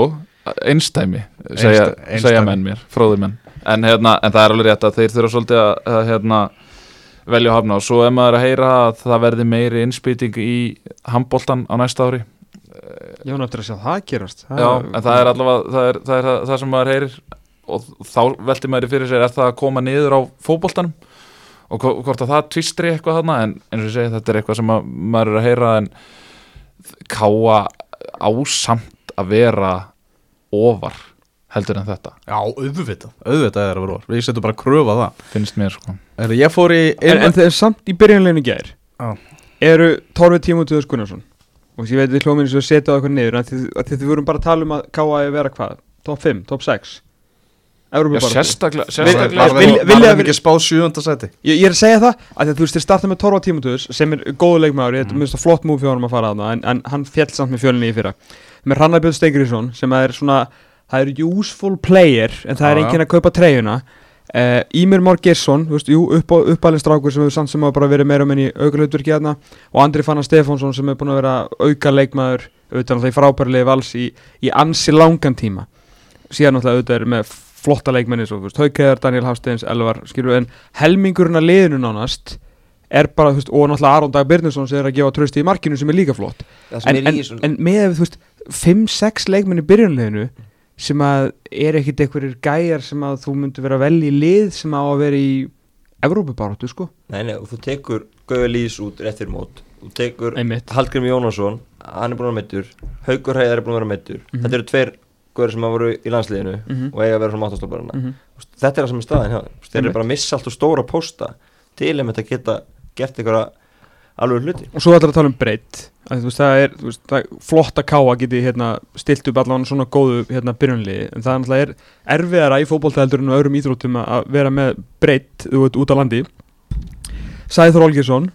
einstæmi segja, einsdæmi. segja menn mér, fróðir menn. En, hérna, en það er alveg rétt að þeir þurfa svolítið að, hérna, velja að hafna. Og svo er maður að heyra að það verði meiri innspýting í handbóltan á næsta ári ég var náttúrulega að sjá það gerast. Já, en það er allavega það, er, það, er, það, það sem maður heyrir og þá velti maður fyrir sér er það að koma niður á fótboltanum? Og hvo- hvort að það tvistri eitthvað þarna? En eins og ég segi þetta er eitthvað sem að, maður er að heyra en káa ásamt að vera ofar heldur en þetta? Já, auðvitað, auðvitað er að vera orð Við setjum bara að kröfa það. Finnst mér sko. Er, Ég fór í en, en þeir samt í byrjanleginu gær. Já. eru Torfi Tímótiðus Gunnarsson? Og ég veit við hljóminn sem setja á eitthvað niður en þið, að þið vorum bara að tala um að káa að vera hvað? Top 5, top 6 Já, Evrópubaráttu. sérstaklega, sérstaklega var vil- þeim vilja- var þeim ekki spá sjöunda sæti? Ég, ég er að segja það að því að þú veist þið starta með Torfa Tímótiðus sem er góðu leikmaður, ég Mm. minnst að flott múf fjórum að fara að það en, en hann fjall samt með fjölinni í fyrra með Rannarbjörn Steingriðsson sem er svona það er useful player en það er enginn að kaupa treyjuna. Uh, Ímir þú veist, jú, upp, uppalinn strákur sem hefur samt sem að bara verið meira um enn í aukalutverki hérna og Andri Fannar Stefánsson sem er búin að vera auka leikmaður auðvitað náttúrulega í frábærlegi vals í, í ansi langan tíma. Síðan náttúrulega auðvitað er með flotta leikmenni Haukeðar, Daniel Hafsteins, Elvar skilur, en helmingurinn að liðinu nánast er bara, þú veist, og náttúrulega Aron Dag Birnusson sem er að gefa trösti í markinu sem er líka flott Það sem en, er en, í þessu en með, þú veist, 5-6 leikmenn í byrjunleginu sem að er ekkit einhverjir gæjar sem að þú myndir vera vel í lið sem á að vera í Evrópubaráttu, sko Nei, nei, og þú tekur Gauði Lýs út rétt fyrir mót Þú tekur. Hallgrim Jónasson Hann er búin að meittur Haukur Heiðar er búin að vera meittur Mhm. Þetta eru tveir Gauður sem hafa voru í landsliðinu Mhm. Og eiga að vera frá máttastofbarina mm Þetta er það sem er staðin. Þeir eru bara að missa allt og stóra pósta Til einmitt að geta gert einhverja alveg hluti. Og svo ætlar að tala um breytt að það er, veist, það er flott að káa geti hérna, stilt upp allan svona góðu hérna, byrjunliði, en það er náttúrulega er erfiðara í fótboltaheldur en á öðrum íþróttum að- að vera með breytt út, út á landi. Sæður Olgersson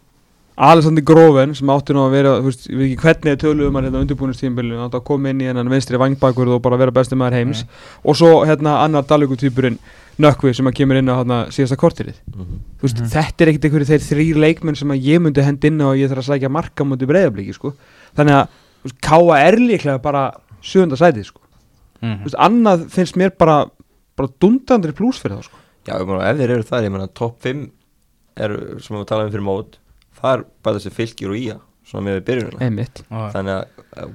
Alessandri Grófen sem átti nú að vera þú veist, veit ekki hvernig töluðum hann hérna undirbúinustíðinbílun átti að koma inn í hennan vinstri vangbakur og bara vera besti maður heims. Og svo hérna annar dalugutýpurinn Nökkvi sem að kemur inn á hérna síðasta kortirið Mhm. þú veist, Mhm. þetta er ekkert einhverju þeir þrýr leikmenn sem að ég myndi hend inn á og ég þarf að sækja marka mútið breyðabliki sko. þannig að þú veist, Káa er líklega bara sjönda sætið sko. Mhm. Þú veist, annað finnst mér bara, bara dundandri pluss fyrir það sko. Já, ég meina, ef þeir eru þar, ég meina, top 5 eru, sem við talaðum fyrir mót þar bara þessi fylgir og ía svona með Já. þannig að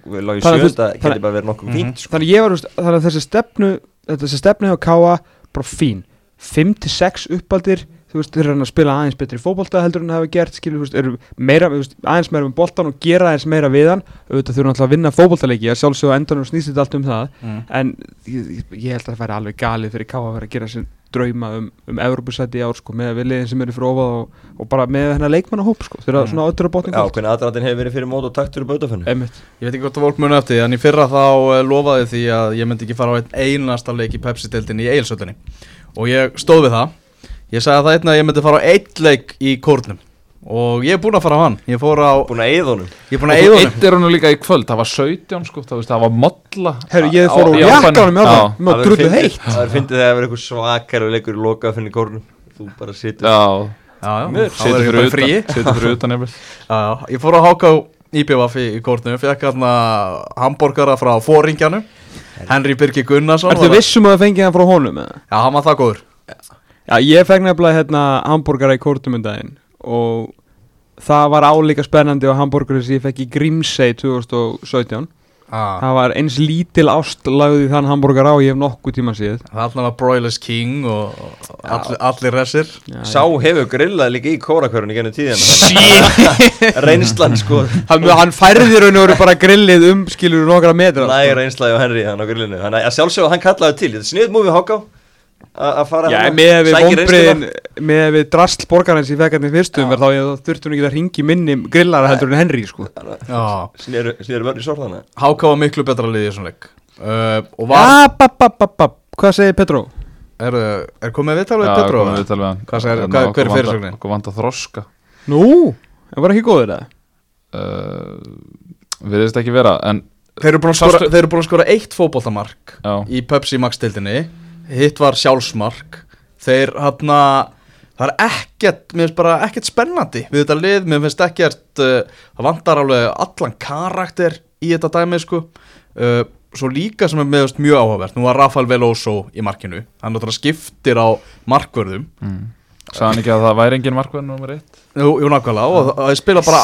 við veist- sjönda þannig- bara verið nokkuð Mhm. fínt sko. þannig að ég var, þú veist, þannig að þessi stefnu þessi stefnu hjá Káa, bara fín. 5-6 uppaldir þú veist, þeir eru að spila aðeins betri fótbolta heldur en það hafa gert, skilur, þú veist, eru meira þú veist, aðeins meira með boltan og gera aðeins meira við hann. Auðvitað þurfa náttúrulega að vinna fótboltaleiki að sjálfsögðu á endanum snýst þetta allt um það. Mhm. en ég, ég- held að það væri alveg galið fyrir Káa að vera að gera sér drauma um, um Evropasæti í ár sko, með við liðin sem eru fyrir ofað og, og bara með hennar leikmannahóp sko, þeir eru Mm. svona öllur að bóttum Já, hvernig aðdraðin hefur verið fyrir mót og taktur í bautafönnu. Ég veit ekki hvort það fólk muni eftir en í fyrra þá eh, lofaði því að ég myndi ekki fara á einn einasta leik í Pepsi-deildinni í Eilsöllinni og ég stóð við það. Ég sagði það einna að ég myndi fara á einn leik í kórnum og ég er búinn að fara á hann. Ég fór á, Búin að eyða honum. Ég er búinn Og að eigða honum. eittir hann líka í kvöld, það var 17 sko, það, veist, það var modla Herru, ég fór á jakkanum með það, með drullu heitt. Það er fyndið þegar það verður eitthvað svakar og leikur í loka fyrir kórnum. Þú bara situr Já, Já, er ég fyrir utan frí. Setur fyrir utan. Já, já, ég fór á HK IPVF í, í kórnum, fekk hérna hambúrgara frá fóringjanum Henry Birgir Gunnarsson Ertu var- vissum að það fengið hann frá honum? eða? Já, hann var það góður. Já, ég fekk nefnilega hérna hambúrgara í kórtum um daginn og það var álíka spennandi á hambúrgurinn sem ég fekk í Grímsey 2017 ah. það var eins lítil ást lagði þann hambúrgar á ég hef nokkuð tíma síð Það alltaf Broilers King og og allir, allir resir. Sá hefur grillað líka í kórakörunni gennum tíðina. [laughs] Reynslan sko. Hann, hann færði raun og veru bara grillið um skilur nokkra metra sko. Næg reynslaði á Henry hann á grillinu. Þannig að sjálfsögðu hann kallaði til. Þetta er sniðt múfið háká að fara Já, þarna, með við með við drasl borgarins í fekkarni fyrstum þá þurfti hún ekki að ringi minni grillara heldur en Henry sko. Vörn í sorðana. Háka var miklu betra liðið í svona leik. Uh. Hvað segir Petró? er, er komið viðtal við Já, Petro? komum við til við hann. Hvað segir- En hvað- okkur hver er fyrirsögnin? Okkur vant að þroska. Nú, það var ekki góður það uh, Viðist ekki vera En Þeir eru búin að skora, Sástu- þeir eru búin að skora eitt fótboltamark já, í Pepsi Max-dildinni Hitt var sjálfsmark. Þeir hann Það er ekkert, mér finnst bara ekkert spennandi við þetta lið, mér finnst ekkert uh, það vantar alveg allan karakter í þetta dæmi sko. Uh, svo líka sem er meðast mjög áhugavert nú var Rafael Veloso í markinu. Hann náttúrulega skiptir á markvörðum. Mm. Hann ekki að það væri engin markverð nummer eitt? Jú, jú nákvæmlega og það- þeir spila bara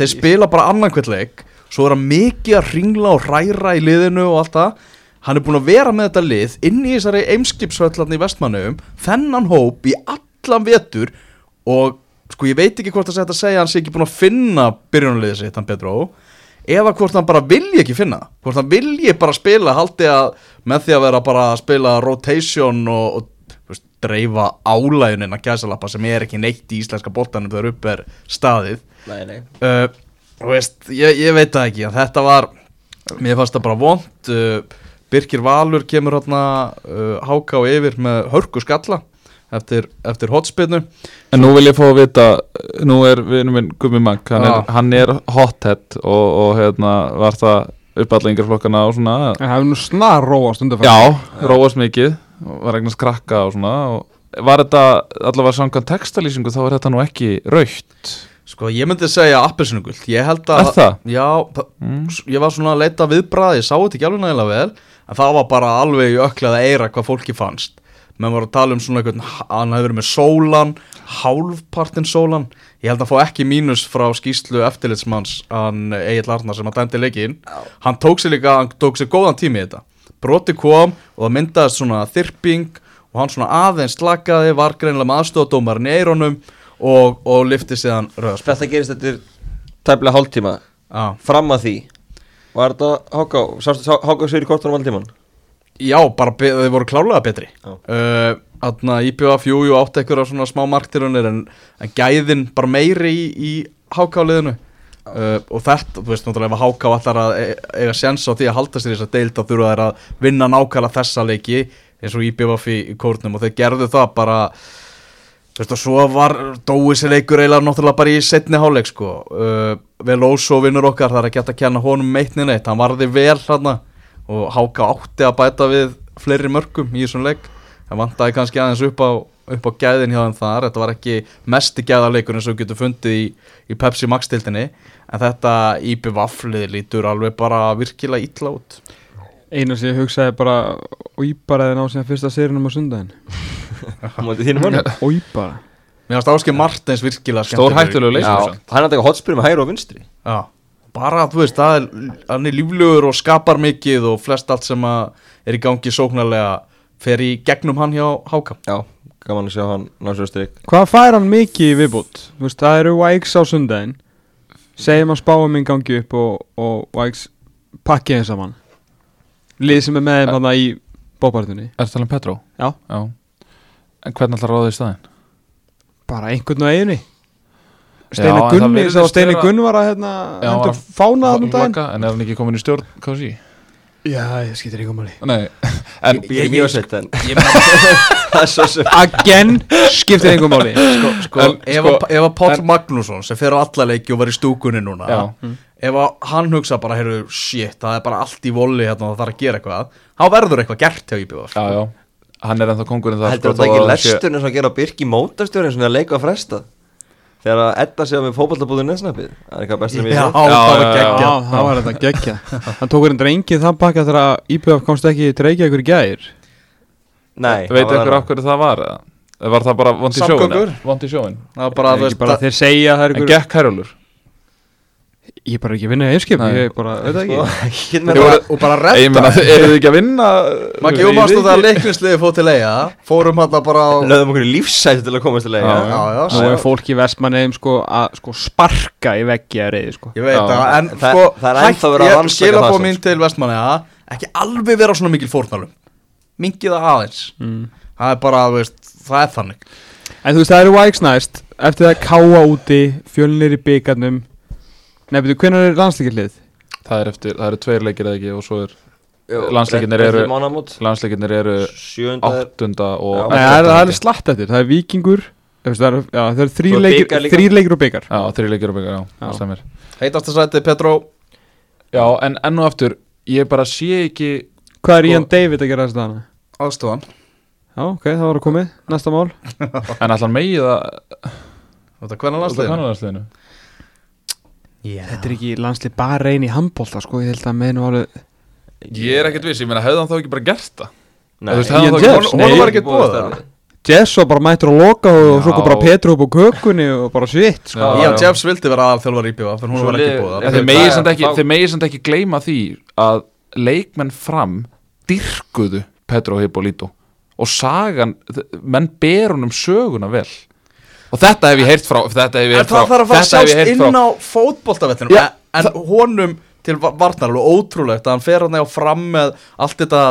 þeir spila bara annan hvert leik. Svo er hann mikið að ringla og hræra í liðinu og allt það hann er búin að vera með þetta lið inn í þessari eimskipsvöllarni í vestmannum þennan hóp í allan vetur og sko ég veit ekki hvort það hægt að segja að hann sé ekki búin að finna byrjunarliðið sitt hann Pedro eða hvort hann bara vilji ekki finna hvort hann vilji bara spila haldi að með því að vera bara að spila rotation og, og veist, dreifa álægunin að gæsalappa sem er ekki neitt í íslenska boltanum þegar upp er staðið. Nei, nei. Uh, veist, ég, ég veit það ekki þetta var, mér fannst það bara vond uh, Birkir Valur kemur hérna uh, háká yfir með hörku skalla eftir, eftir hotspinnu En nú vil ég fá að vita Nú er vinur minn Gummi Magg Hann, er- Já. hann er hothead og, og hérna var það uppallingarflokkana og svona? Það hefur nú snar róast undan Já, róast mikið og var eignast krakka og svona og var þetta allavega samkvæmt textalýsingu þá er þetta nú ekki raukt sko ég myndi segja appelsinugult ég held að, það? já, mm. ég var svona að leita viðbrað ég sá þetta ekki alveg nægilega vel en það var bara alveg í öklaða eira hvað fólki fannst. Menn var að tala um svona einhvern hann hefði verið með sólan hálfpartin sólan. Ég held að fá ekki mínus frá skýslu eftirlitsmanns hann Egil Arnar sem að dæmdi leikin hann tók sér líka, hann tók sér góðan tími í þetta. Broti kom og það myndaðist svona þyrping og hann svona aðeins slakaði var greinilega með aðstofadómarinn í eironum og, og lifti síðan röðast Þetta gerist eftir tæplega hálftíma. Fram að því Var þetta háká Sástu sá- háká sér í kortunum valdíman Já, bara þeir voru klálega betri. Já. uh, Þannig að IPVF jú, jú átti eitthvað svona smá marktirunir en, en gæðin bara meiri í, í hákáliðinu uh, og þetta, þú veist, náttúrulega ef að háká allar að eiga séns á því að halda sér þess að deild þá þurfa þær að vinna nákvæmlega þessa leiki eins og IPVF í, í kórnum. Og þeir gerðu það bara þú veist og svo var dói sér leikur eiginlega náttúrulega bara í setni háleik sko. Uh, Veloso vinnur okkar er ekki hægt að kenna honum meitni neitt. Hann varði vel hann og Háka átti að bæta við fleiri mörgum í þessum leik. Það vantaði kannski aðeins upp á, upp á gæðin hjá þeim þar, þetta var ekki mesti gæðarleikur eins og þú getur fundið í, í Pepsi Max tildinni en þetta íbjöf vaflið lítur alveg bara virkilega illa út. Einu sem ég hugsaði bara Óýbaraði ná síðan fyrsta sérunum á sundaginn Móti þínum mönnum. Óýbara Mér finnst Áskei Martins virkilega Stór leikur. Já, hann er að taka hotspyrir með hægri og vinstri. Já, bara þú veist, það er, hann er líflugur og skapar mikið og flest allt sem að er í gangi sóknarlega fer í gegnum hann hjá Háka Já, gaman að sjá hann náttúrulega strik. Hvað fær hann mikið í viðbútt? Þú veist, það eru Vikes á sundaginn Segjum að spáum minn gangi upp og, og Vikes pakki þeim saman. Lið sem er með þeim hann í bópartunni Er það talað um Petró? Já. En hvernig ætlar ráðið í staðinn? Bara einhvern einu Já, Steini Gunni, virðist sá Steini Gunn var að hérna, Já, hendur var- fána þannig daginn. Flaka, En er hann ekki komin í stjórn KSI? Já, ég skýtir ekki um máli. Nei [laughs] En Ég er mjög sett en [laughs] Ég meina, [laughs] það er svo sem Again, skiptir einhver máli. Sko, sko, En, ef, sko, að, ef að Páll Magnússon sem fer á alla leiki og var í stúkunni núna Já. ef að hann hugsa bara, heyrðu, shit, það er bara allt í voli hérna og það þarf að gera eitthvað þá verður eitthvað gert hjá IBF Já, já Hann er ennþá kongurinn það Heldur sko, þetta ekki lesturinn sem að gera Birki mótastjórinn sem er að leika að fresta? Þegar að Edda sé með fótballtabúðin nesnafið Það er eitthvað bestur en við Já, það var það þetta geggja Hann tók hérna reyngið það bakka þegar að IPF komst ekki til Reykjavíkur í gær. Nei, Veit það var ykkur það. af hverju það var eða? Var það bara vond í sjóin? Það var bara, Það það- þeir segja að það er En gekk Herjólfur Ég er bara ekki að vinna í einskip Nei. Ég er bara, veit það ekki. Ekki og bara- bara Ég meina, redda. eru þið ekki að vinna? maður gefur mástu það að leiknisliði fóð til eiga fórum hann bara á Löðum okkur í lífsæti til að komast til leið já, já, já, Nú er fólk í Vestmanneim sko að sko sparka í veggi að reyði sko. Ég veit Já. það, en sko er að ég- rannsaka skilabóð það mín til vestmanni ekki alveg vera svona mikil fórnalum mingið það aðeins. Mm. það er bara, það er þannig. En þú veist það eru Vikes næst. Eftir það káa úti Fjölnir í byggarnum Nei, betur, hvernig er landslíkillið? Það er eftir, það eru tveir leikir eða ekki og svo er Landsleikirnir eru- Mánamót landsleikinnir eru Sjönda er áttunda og Já. Nei, það er, það er slatt eftir Það er vikingur Það eru, þrýr er leikir, þrýr og byggar Já, þrjir leikir og byggja, já, það stemir. Heitasta sæti Petró Já, en enn og aftur, ég bara sé ekki Hvað er Sko- Ian David að gera þess að hana? aðstofan Já, ok, það var að komið Næsta mál. En allan megið þetta hvernig út kannalandsliðinu Þetta er ekki landslið bara einn í handbólta sko Ég held að með nú alveg Ég er ekkert viss, ég meina, hefði hann þá ekki bara gert það? Nei, Þú veist, hefði hann þá ekki nei. honum var ekki búið það Jess var bara mættur að loka og svo kom Já. bara Petru upp á kökunni og bara svitt sko. Já, já. Jeffs vildi vera aðal þjálfar íbjöða fyrir hún Svo var ekki búið Já, það- samt ekki, þá- þeir megið samt ekki gleyma því að leikmenn fram dyrkuðu Petro Hippolito og sagan, menn ber honum söguna vel og þetta hef ég heyrt frá þetta hef ég en heyrt frá það þarf að fara heyrt inn á fótboltavettinum Já, en honum til va- varnar alveg ótrúlegt að hann fer hann á fram með allt þetta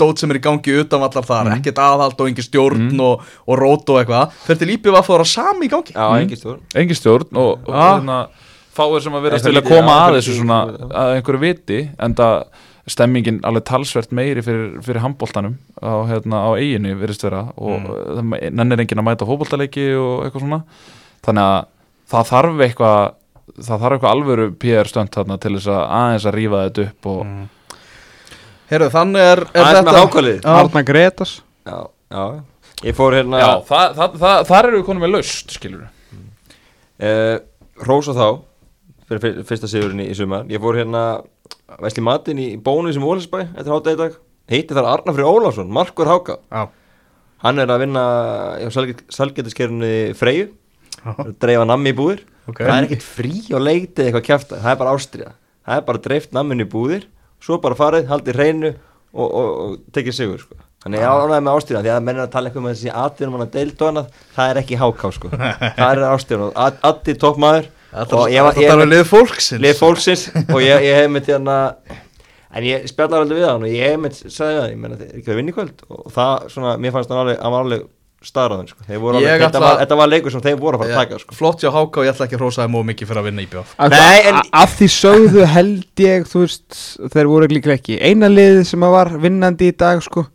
dót sem er í gangi utan allar þar, Mhm. ekkert aðhald og engin stjórn og, og rót og eitthvað fer til íbjöða að fóra sami í gangi Já, Mm. engin stór engin stjórn og, og Já. hérna, fáir sem að vera að koma að þessu svona að einhverju viti en það stemmingin alveg talsvert meiri fyrir, fyrir handbóltanum á, hérna, á eiginu virðist vera og mm. það nennir enginn að mæta á fótboltaleiki og eitthvað svona. Þannig að það þarf eitthvað það þarf eitthvað alvöru PR stönd þarna til þess að aðeins að rífa þetta upp og Heyrðu, þannig er, er Aðeins með Já. Arna Gretas Já, já. Ég fór hérna já, það, það, það, þar eru við konum með laust skilur uh, Rósa þá Fyrir fyr- fyrsta sigurinn í, í sumar. Ég fór hérna Vesli matinn í bónus í Mólisbæ Eftir hátæði dag Heiti þar Arnafri Ólafsson Markur Háka Já. Hann er að vinna Salgetiskerunni Freyju Dreifa nammi í búðir Ok. Það er ekkert frí og leitið eitthvað kjafta Það er bara ástriða Það er bara dreift nammin í búðir Svo bara farið, haldið hreinu Og, og, og tekið sigur sko. Þannig ég ánæði með ástriðan Því að menn er að tala eitthvað með þessi atvinnum hann að deilt og annað Það er ekki háká sko. [laughs] Það er ástriðan Addi toppmaður Og ég var- er ég- alveg lið fólksins. lið fólksins og ég, ég hef mitt hérna en ég spjallar aldrei við hann og ég hef mitt sagði það, ég menna þetta er ekki að vinna í kvöld. Og það svona, mér fannst hann alveg, hann var alveg staðræðan sko, þeir voru Ég alveg, þetta, var, þetta var leikur sem þeir voru að fara að taka sko. Flott hjá Háka og ég ætla ekki að hrósa þeim og mikið fyrir að vinna en- en... Af því sögðu held ég Þú veist, þeir voru líklega ekki Eina liðið sem að var vinnandi í dag sko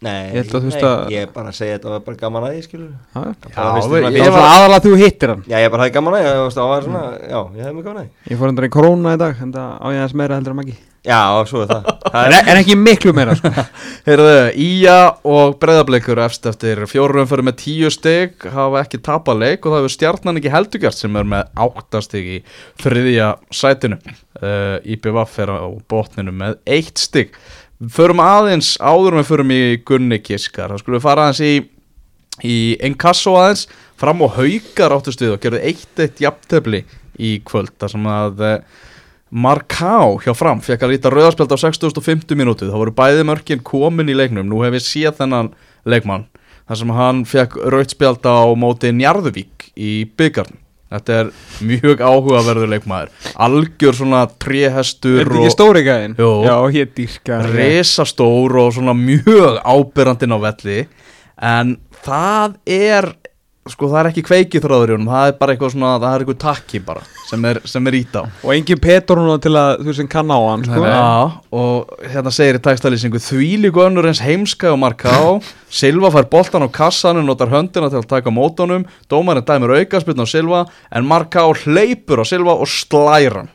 Nei, Ég held að þú veist nei, að- ég er bara að segja þetta var bara gaman að því skilur Já, Bara Já, Það ég var aðalega þú hittir hann. Já, ég bara hafði gaman að því, þú veist, það var svona, já, ég hef mig gaman að því. Ég fór endur í korona í dag En það á ég aðeins meira heldur en magi Já, svo er það, [laughs] það en, er, en ekki miklu meira sko. [laughs] Heyrðu, Ía og Breiðablikur efst eftir fjórum fyrir með tíu stygg hafa ekki tapað leik og það hefur stjarnan ekki heldugjart sem er með áttastig í þriðja sætinu. Uh, IPVF er á botninu með eitt stygg Förum aðeins, áður við förum í Gunni Kiskar, þá skulum við fara aðeins í í Enkasso aðeins fram og haukar áttu stuð og gerðu eitt eitt jafntefli í kvöld þar sem að uh, Marká hjá fram fekk að líta rauðarspjald á 6050 mínútu. Þá voru bæði mörkin komin í leiknum. Nú hef ég séð þennan leikmann þar sem hann fekk rauðspjald á móti Njarðuvík í byggarn þetta er mjög áhugaverður leikmaður algjör svona Er tréhestur þetta ekki stóri gæðin? Jú. Já, ég dýrka resastór og svona mjög ábyrrandinn á velli en það er sko það er ekki kveikið þráður í honum það er bara eitthvað svona, það er eitthvað takki bara sem er, sem er ít á. Og engin Petur núna til að þú sem kann á hann sko. Já, og hérna segir í textalýsingu þvílíku önnur eins heimska og marka á. Silva fær boltan á kassanum notar höndina til að taka mótonum dómarinn dæmir aukaspiln á Silva en marka á hleypur á Silva og slæran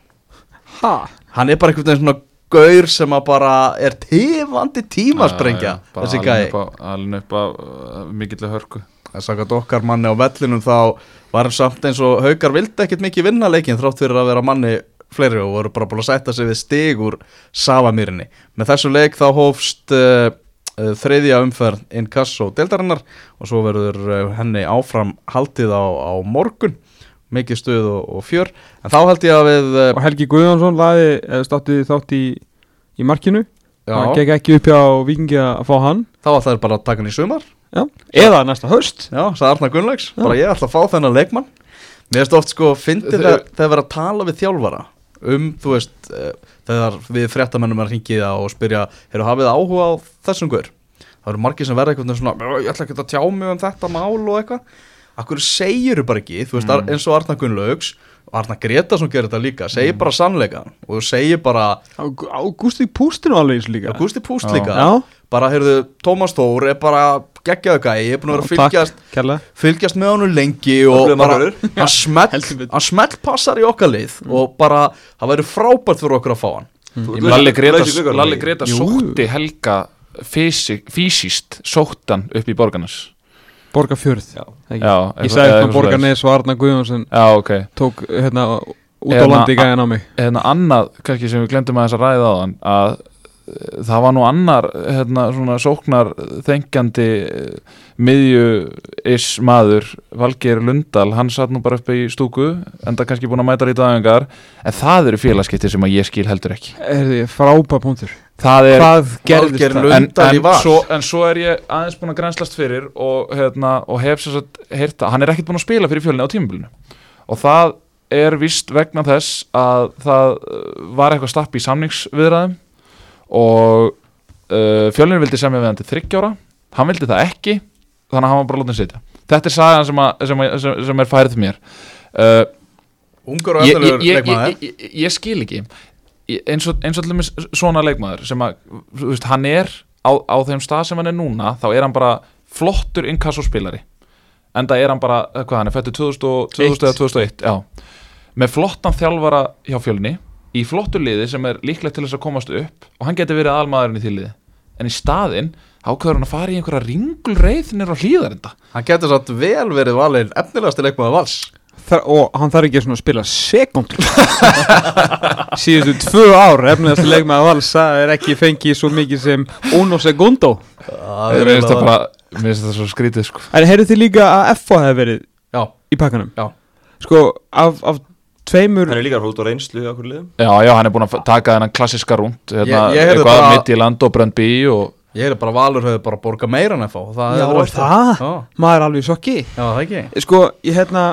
Ha? hann er bara veginn svona gaur sem að bara er tifandi tímasprengja þessi gæi. alveg upp af uh, mikill hörku Það sagði okkar manni á vellinum þá var hann samt eins og haukar vildi ekkert mikið vinna leikin þrátt fyrir að vera manni fleiri og voru bara búin að sætta sig við stig úr Savamýrinni. Með þessu leik þá hófst uh, uh, þriðja umferð Inkasso deildarinnar og svo verður uh, henni áfram haldið á, á morgun. Mikið stuð og, og fjör. En þá held ég að við Og Helgi Guðjónsson laði, eða státti þátt í, í markinu Það gekk ekki upp hjá Vikingi að fá hann. Þá ætlaði þeir bara að taka hann í sumar. Já. Eða næsta höst Já, sagði Arnar Gunnlaugs, Já. bara ég ætla að fá þennan leikmann. Mér finnst oft sko, fyndið Þau- þegar þegar verið að tala við þjálfara um, þú veist, uh, þegar við fréttamennum er að hringið það og spyrja hefur hafið áhuga á þessum guður það eru margir sem verða eitthvað svona "Ö, ég ætla ekki að tjá mig um þetta mál og eitthvað. Akkur segir þú bara ekki, þú veist, Mm. eins og Arnar Gunnlaugs og Arnar Gretarsson gerir þetta líka segir bara sannleikan og segir bara Ágústi Pústinu alveg eins líka. Gústi Púst líka. Já, bara, heyrðu, Tómas Þór er bara geggjaðu gæi, ég er búin að vera að fylgjast kærlega. fylgjast með honum lengi og bara [laughs] hann smelt, smelt passar í okkar lið og bara það væri frábært fyrir okkur að fá hann. Meina, Lalli Greta? Greta sótti Helga fysi, fysiskt sóttan upp í borgarnas Borgarfjörð Já. ekki? Já, Ég sagði hvað eitthvað Borgarnes og Arna Guðjónsson Já, ok tók hérna út á Hérna, landi gæðan á mig hérna annað, kannski sem við glemdum að þess að ræða á hann að það var nú annar hérna svona sóknar þengjandi miðju-is maður Valgeir Lundal, hann satt nú bara uppi í stúku, enda kannski búin að mæta í dagengar, en það eru félagskipti sem að ég skil heldur ekki. Er þið frábæð punktur. Það er, Hvað gerðist Valgeir það? Lund- en, Lundal í en, Val. svo, en svo er ég aðeins búin að grænslast fyrir og, hérna, og hef sér satt heyrta, hann er ekkert búin að spila fyrir fjölni á tímabilinu. Og það er vist vegna þess að það uh, var eitthvað stapp í samningsviðræðum og uh, fjölnir vildi semja við hann til þryggjára hann vildi það ekki þannig að hann var bara að sitja. Þetta er sagan sem, að, sem, að, sem, sem er færið mér. Uh, ungur og eftirlegur ég, leikmaður. ég, ég, ég skil ekki. Eins og, eins og allir með svona leikmaður sem að, þú veist, hann er á, á þeim stað sem hann er núna þá er hann bara flottur inkassospilari. Enda er hann bara, hvað hann er fættur 2000, og- 2000 eða 2001 já. með flottan þjálfara hjá fjölni í flottu liði sem er líklegt til þess að komast upp og hann getur verið almaðurinn í því liði. En í staðinn ákveður hann að fara í einhverja ringulreið nýr á hlýðarinda hann getur satt vel verið valin efnilegasti leikmaður vals. Þar, og hann þarf ekki svona að spila sekundur [laughs] síðustu tvö ár efnilegast leikmaður vals það er ekki fengið svo mikið sem uno segundo. Mér finnst það bara mér finnst það svo skrítið sko. En heyrðu þið líka að FO hefði verið já, í pakkanum? Já. sko af, af tveimur Hann er líka fótt á reynslu í Já, já, hann er búin að taka þennan klassiska rúnd hérna, Ég- ég eitthvað bara- mitt í land og Bröndby og ég er bara valur höfðu bara borga meira en að fá það Já, er það? já, maður er alveg í sjokki. Já, það ekki. Sko, ég hérna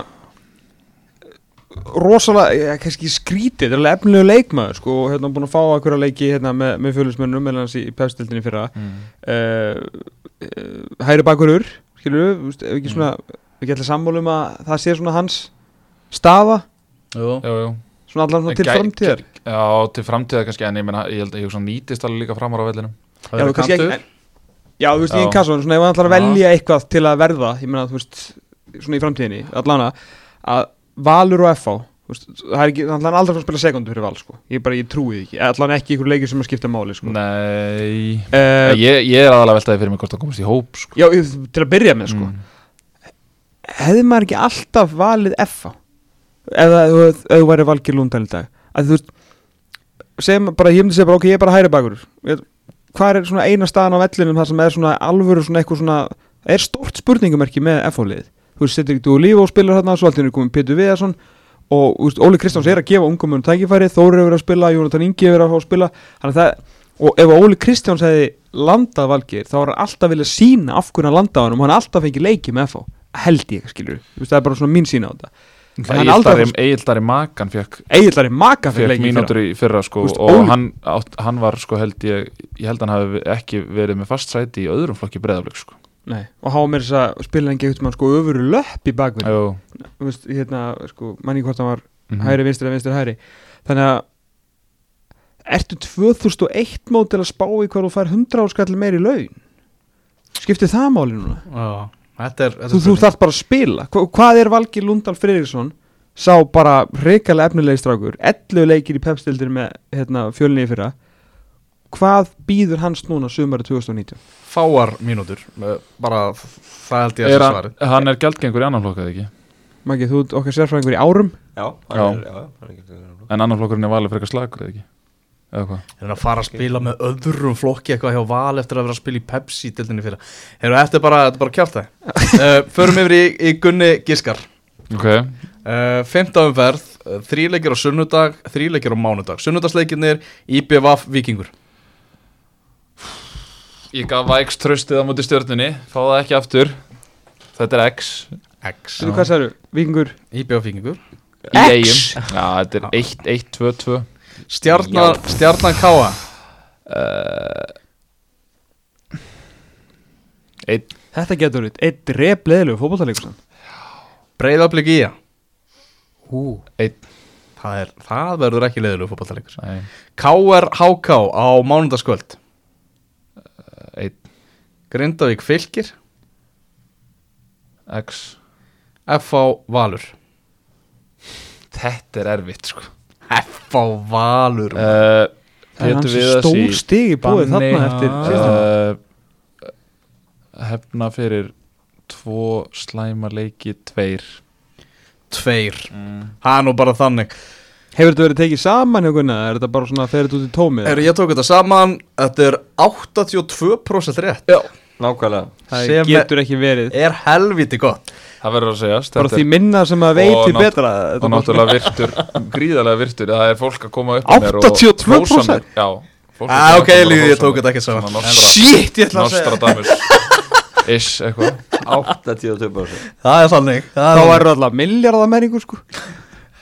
rosalega, ég, kannski skrítið þetta er alveg efnilegu leikmaður sko, hérna búin að fá einhverja leiki hérna með, með fjölusmönnum meðan hans í pefstildinni fyrra. Mm. uh, uh, hæri bakurur skilur við, ef ekki svona ekki ætla sammálum að það sé svona hans staða, Jú. Jú, svona allan svona til framtíðar? Já, til framtíðar kannski En ég, meina, ég held að ég hugsa nýtist alveg líka framar á vellinum. Það Já, verður kannski kantur. Ekki- Já, þú veist, ég en kassan, svona ef hann ætlar að velja eitthvað til að verða, ég meina, þú veist, svona í framtíðinni, allana, að Valur og FH, þú veist, það er ekki, ætlar aldrei að spila sekundu fyrir Val, sko, ég bara, ég trúi því ekki, allan ekki ykkur leikir sem að skipta máli, sko. Nei. Uh, ég, ég er aðalega veltaði fyrir mig hvort það komast í hóp sko. já, ég- til að byrja með, sko, Mm. hefði maður ekki alltaf valið FH, eða ef þú- væri valgir lúndal í dag, að þú segjum bara, ég myndi segja bara, ok, ég er bara hæri bakur, hvað er svona eina staðan á vellinum þar sem er svona alvöru svona eitthvað svona, er stort spurningumerki með FH-lið, þú veist, setur ekki þú líf og spilar þarna, svo allt í henni komið Pétur Viðarsson og veist, Óli Kristjáns er að gefa ungum munum tækifæri, Þóri hefur verið að spila, Jónatan Ingi hefur verið að spila, það og ef Óli Kristjáns hefði landað valgir þá var hann alltaf vilja sína af hvernig hann landaði hann og hann alltaf fengið leiki með FH held ég, skilur, það er bara svona mín sína á þetta hann Egildari Makan fekk, Egilari Maka fyrir fekk mínútur í fyrra sko, veist, og hann, átt, hann var sko held ég ég held hann hafi ekki verið með fast sæti í öðrum flokki breðaflik sko. Nei, og hafa mér þess að spila en getur mann sko öfuru löpp í bakvinn hérna, sko, manni hvort hann var mhm. hæri vinstri eða vinstri hæri þannig að ertu 2001 mótil að spá í hvað þú fær 100 áskall meir í laun? Skiptir það máli núna? Já, þetta er, þetta þú, þú þarf bara að spila. Hva, hvað er Valgir Lundal Friðriksson? Sá bara reikalega efnilegi strákur. 11 leikir í pepstildir með hérna, fjölni í fyrra. Hvað býður hans núna sumari 2019 fáar mínútur. Eh, bara það held ég að er sé hann, er gjaldgengur í annan flokk eða ekki? Maggi, þú okkar sérfræðingur í árum. Já, Já. er, já, hann er ekki en annan flokkurinn er valið frekar slagur eða ekki Er hann að fara að spila með öðrum flokki eitthvað hjá Val eftir að vera að spila í Pepsi dildinni fyrir Hefur þetta bara, þetta er bara kjált það uh, Förum yfir í, í Gunni Giskar. Ok, uh, Femta umferð, uh, þríleikir á sunnudag Þríleikir á mánudag. Sunnudagsleikinir, IBVF Víkingur. Ég gaf Væks tröstið á móti stjörnunni. Fá það ekki aftur. Þetta er X. X. Veitu hvað sagður, vikingur IBVF Víkingur. Í eigum Já, þetta er 1, 1, 2, 2 Stjarnan, Stjarnan Káa uh, Einn. Þetta getur verið eitt repleðilegu fótballtalegur Breiðablík í Ú. Einn. Það, er, það verður ekki leiðilegu fótballtalegur Nei, KR HK á mánudagskvöld. Einn. Grindavík Fylkir. X. FH Valur. Þetta er erfitt sko FH Valur uh, Pétur hans Viðars í stór stigi búið þarna eftir uh, Hefna fyrir Tvo slæma leiki Tveir Tveir mm. Er nú bara þannig Hefur þetta verið tekið saman hjá Gunna? Er þetta bara svona að ferið út í tómið? Er ég tók þetta saman Þetta er 82% rétt Já, nákvæmlega. Það sem getur ekki verið. Er helviti gott. Það verður að segjast Bara þetta því er- minna sem að Og því nátt- betra Þetta Og er bara- náttúrulega virtur Gríðarlega virtur. Það er fólk að koma upp að mér og 82%? hrósa mér. Já fólk er ah, að Ok, koma og lífið, ég hrósa tók mér. þetta ekki saman. Svona Nostra- Shit, ég ætla að segja Nostradamus. Ish, eitthvað. 82% Það er þannig Þá er alltaf miljardamæringur sko.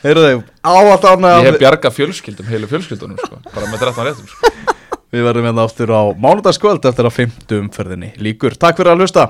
Heyrðu þig, áallt Ég ánægða hef bjargað fjölskyldum, heilu fjölskyldunum sko. Bara með 13 réttum sko. Við verðum hérna aftur á mánudagskvöld eftir að 50 umferðinni. Líkur. Takk fyrir að hlusta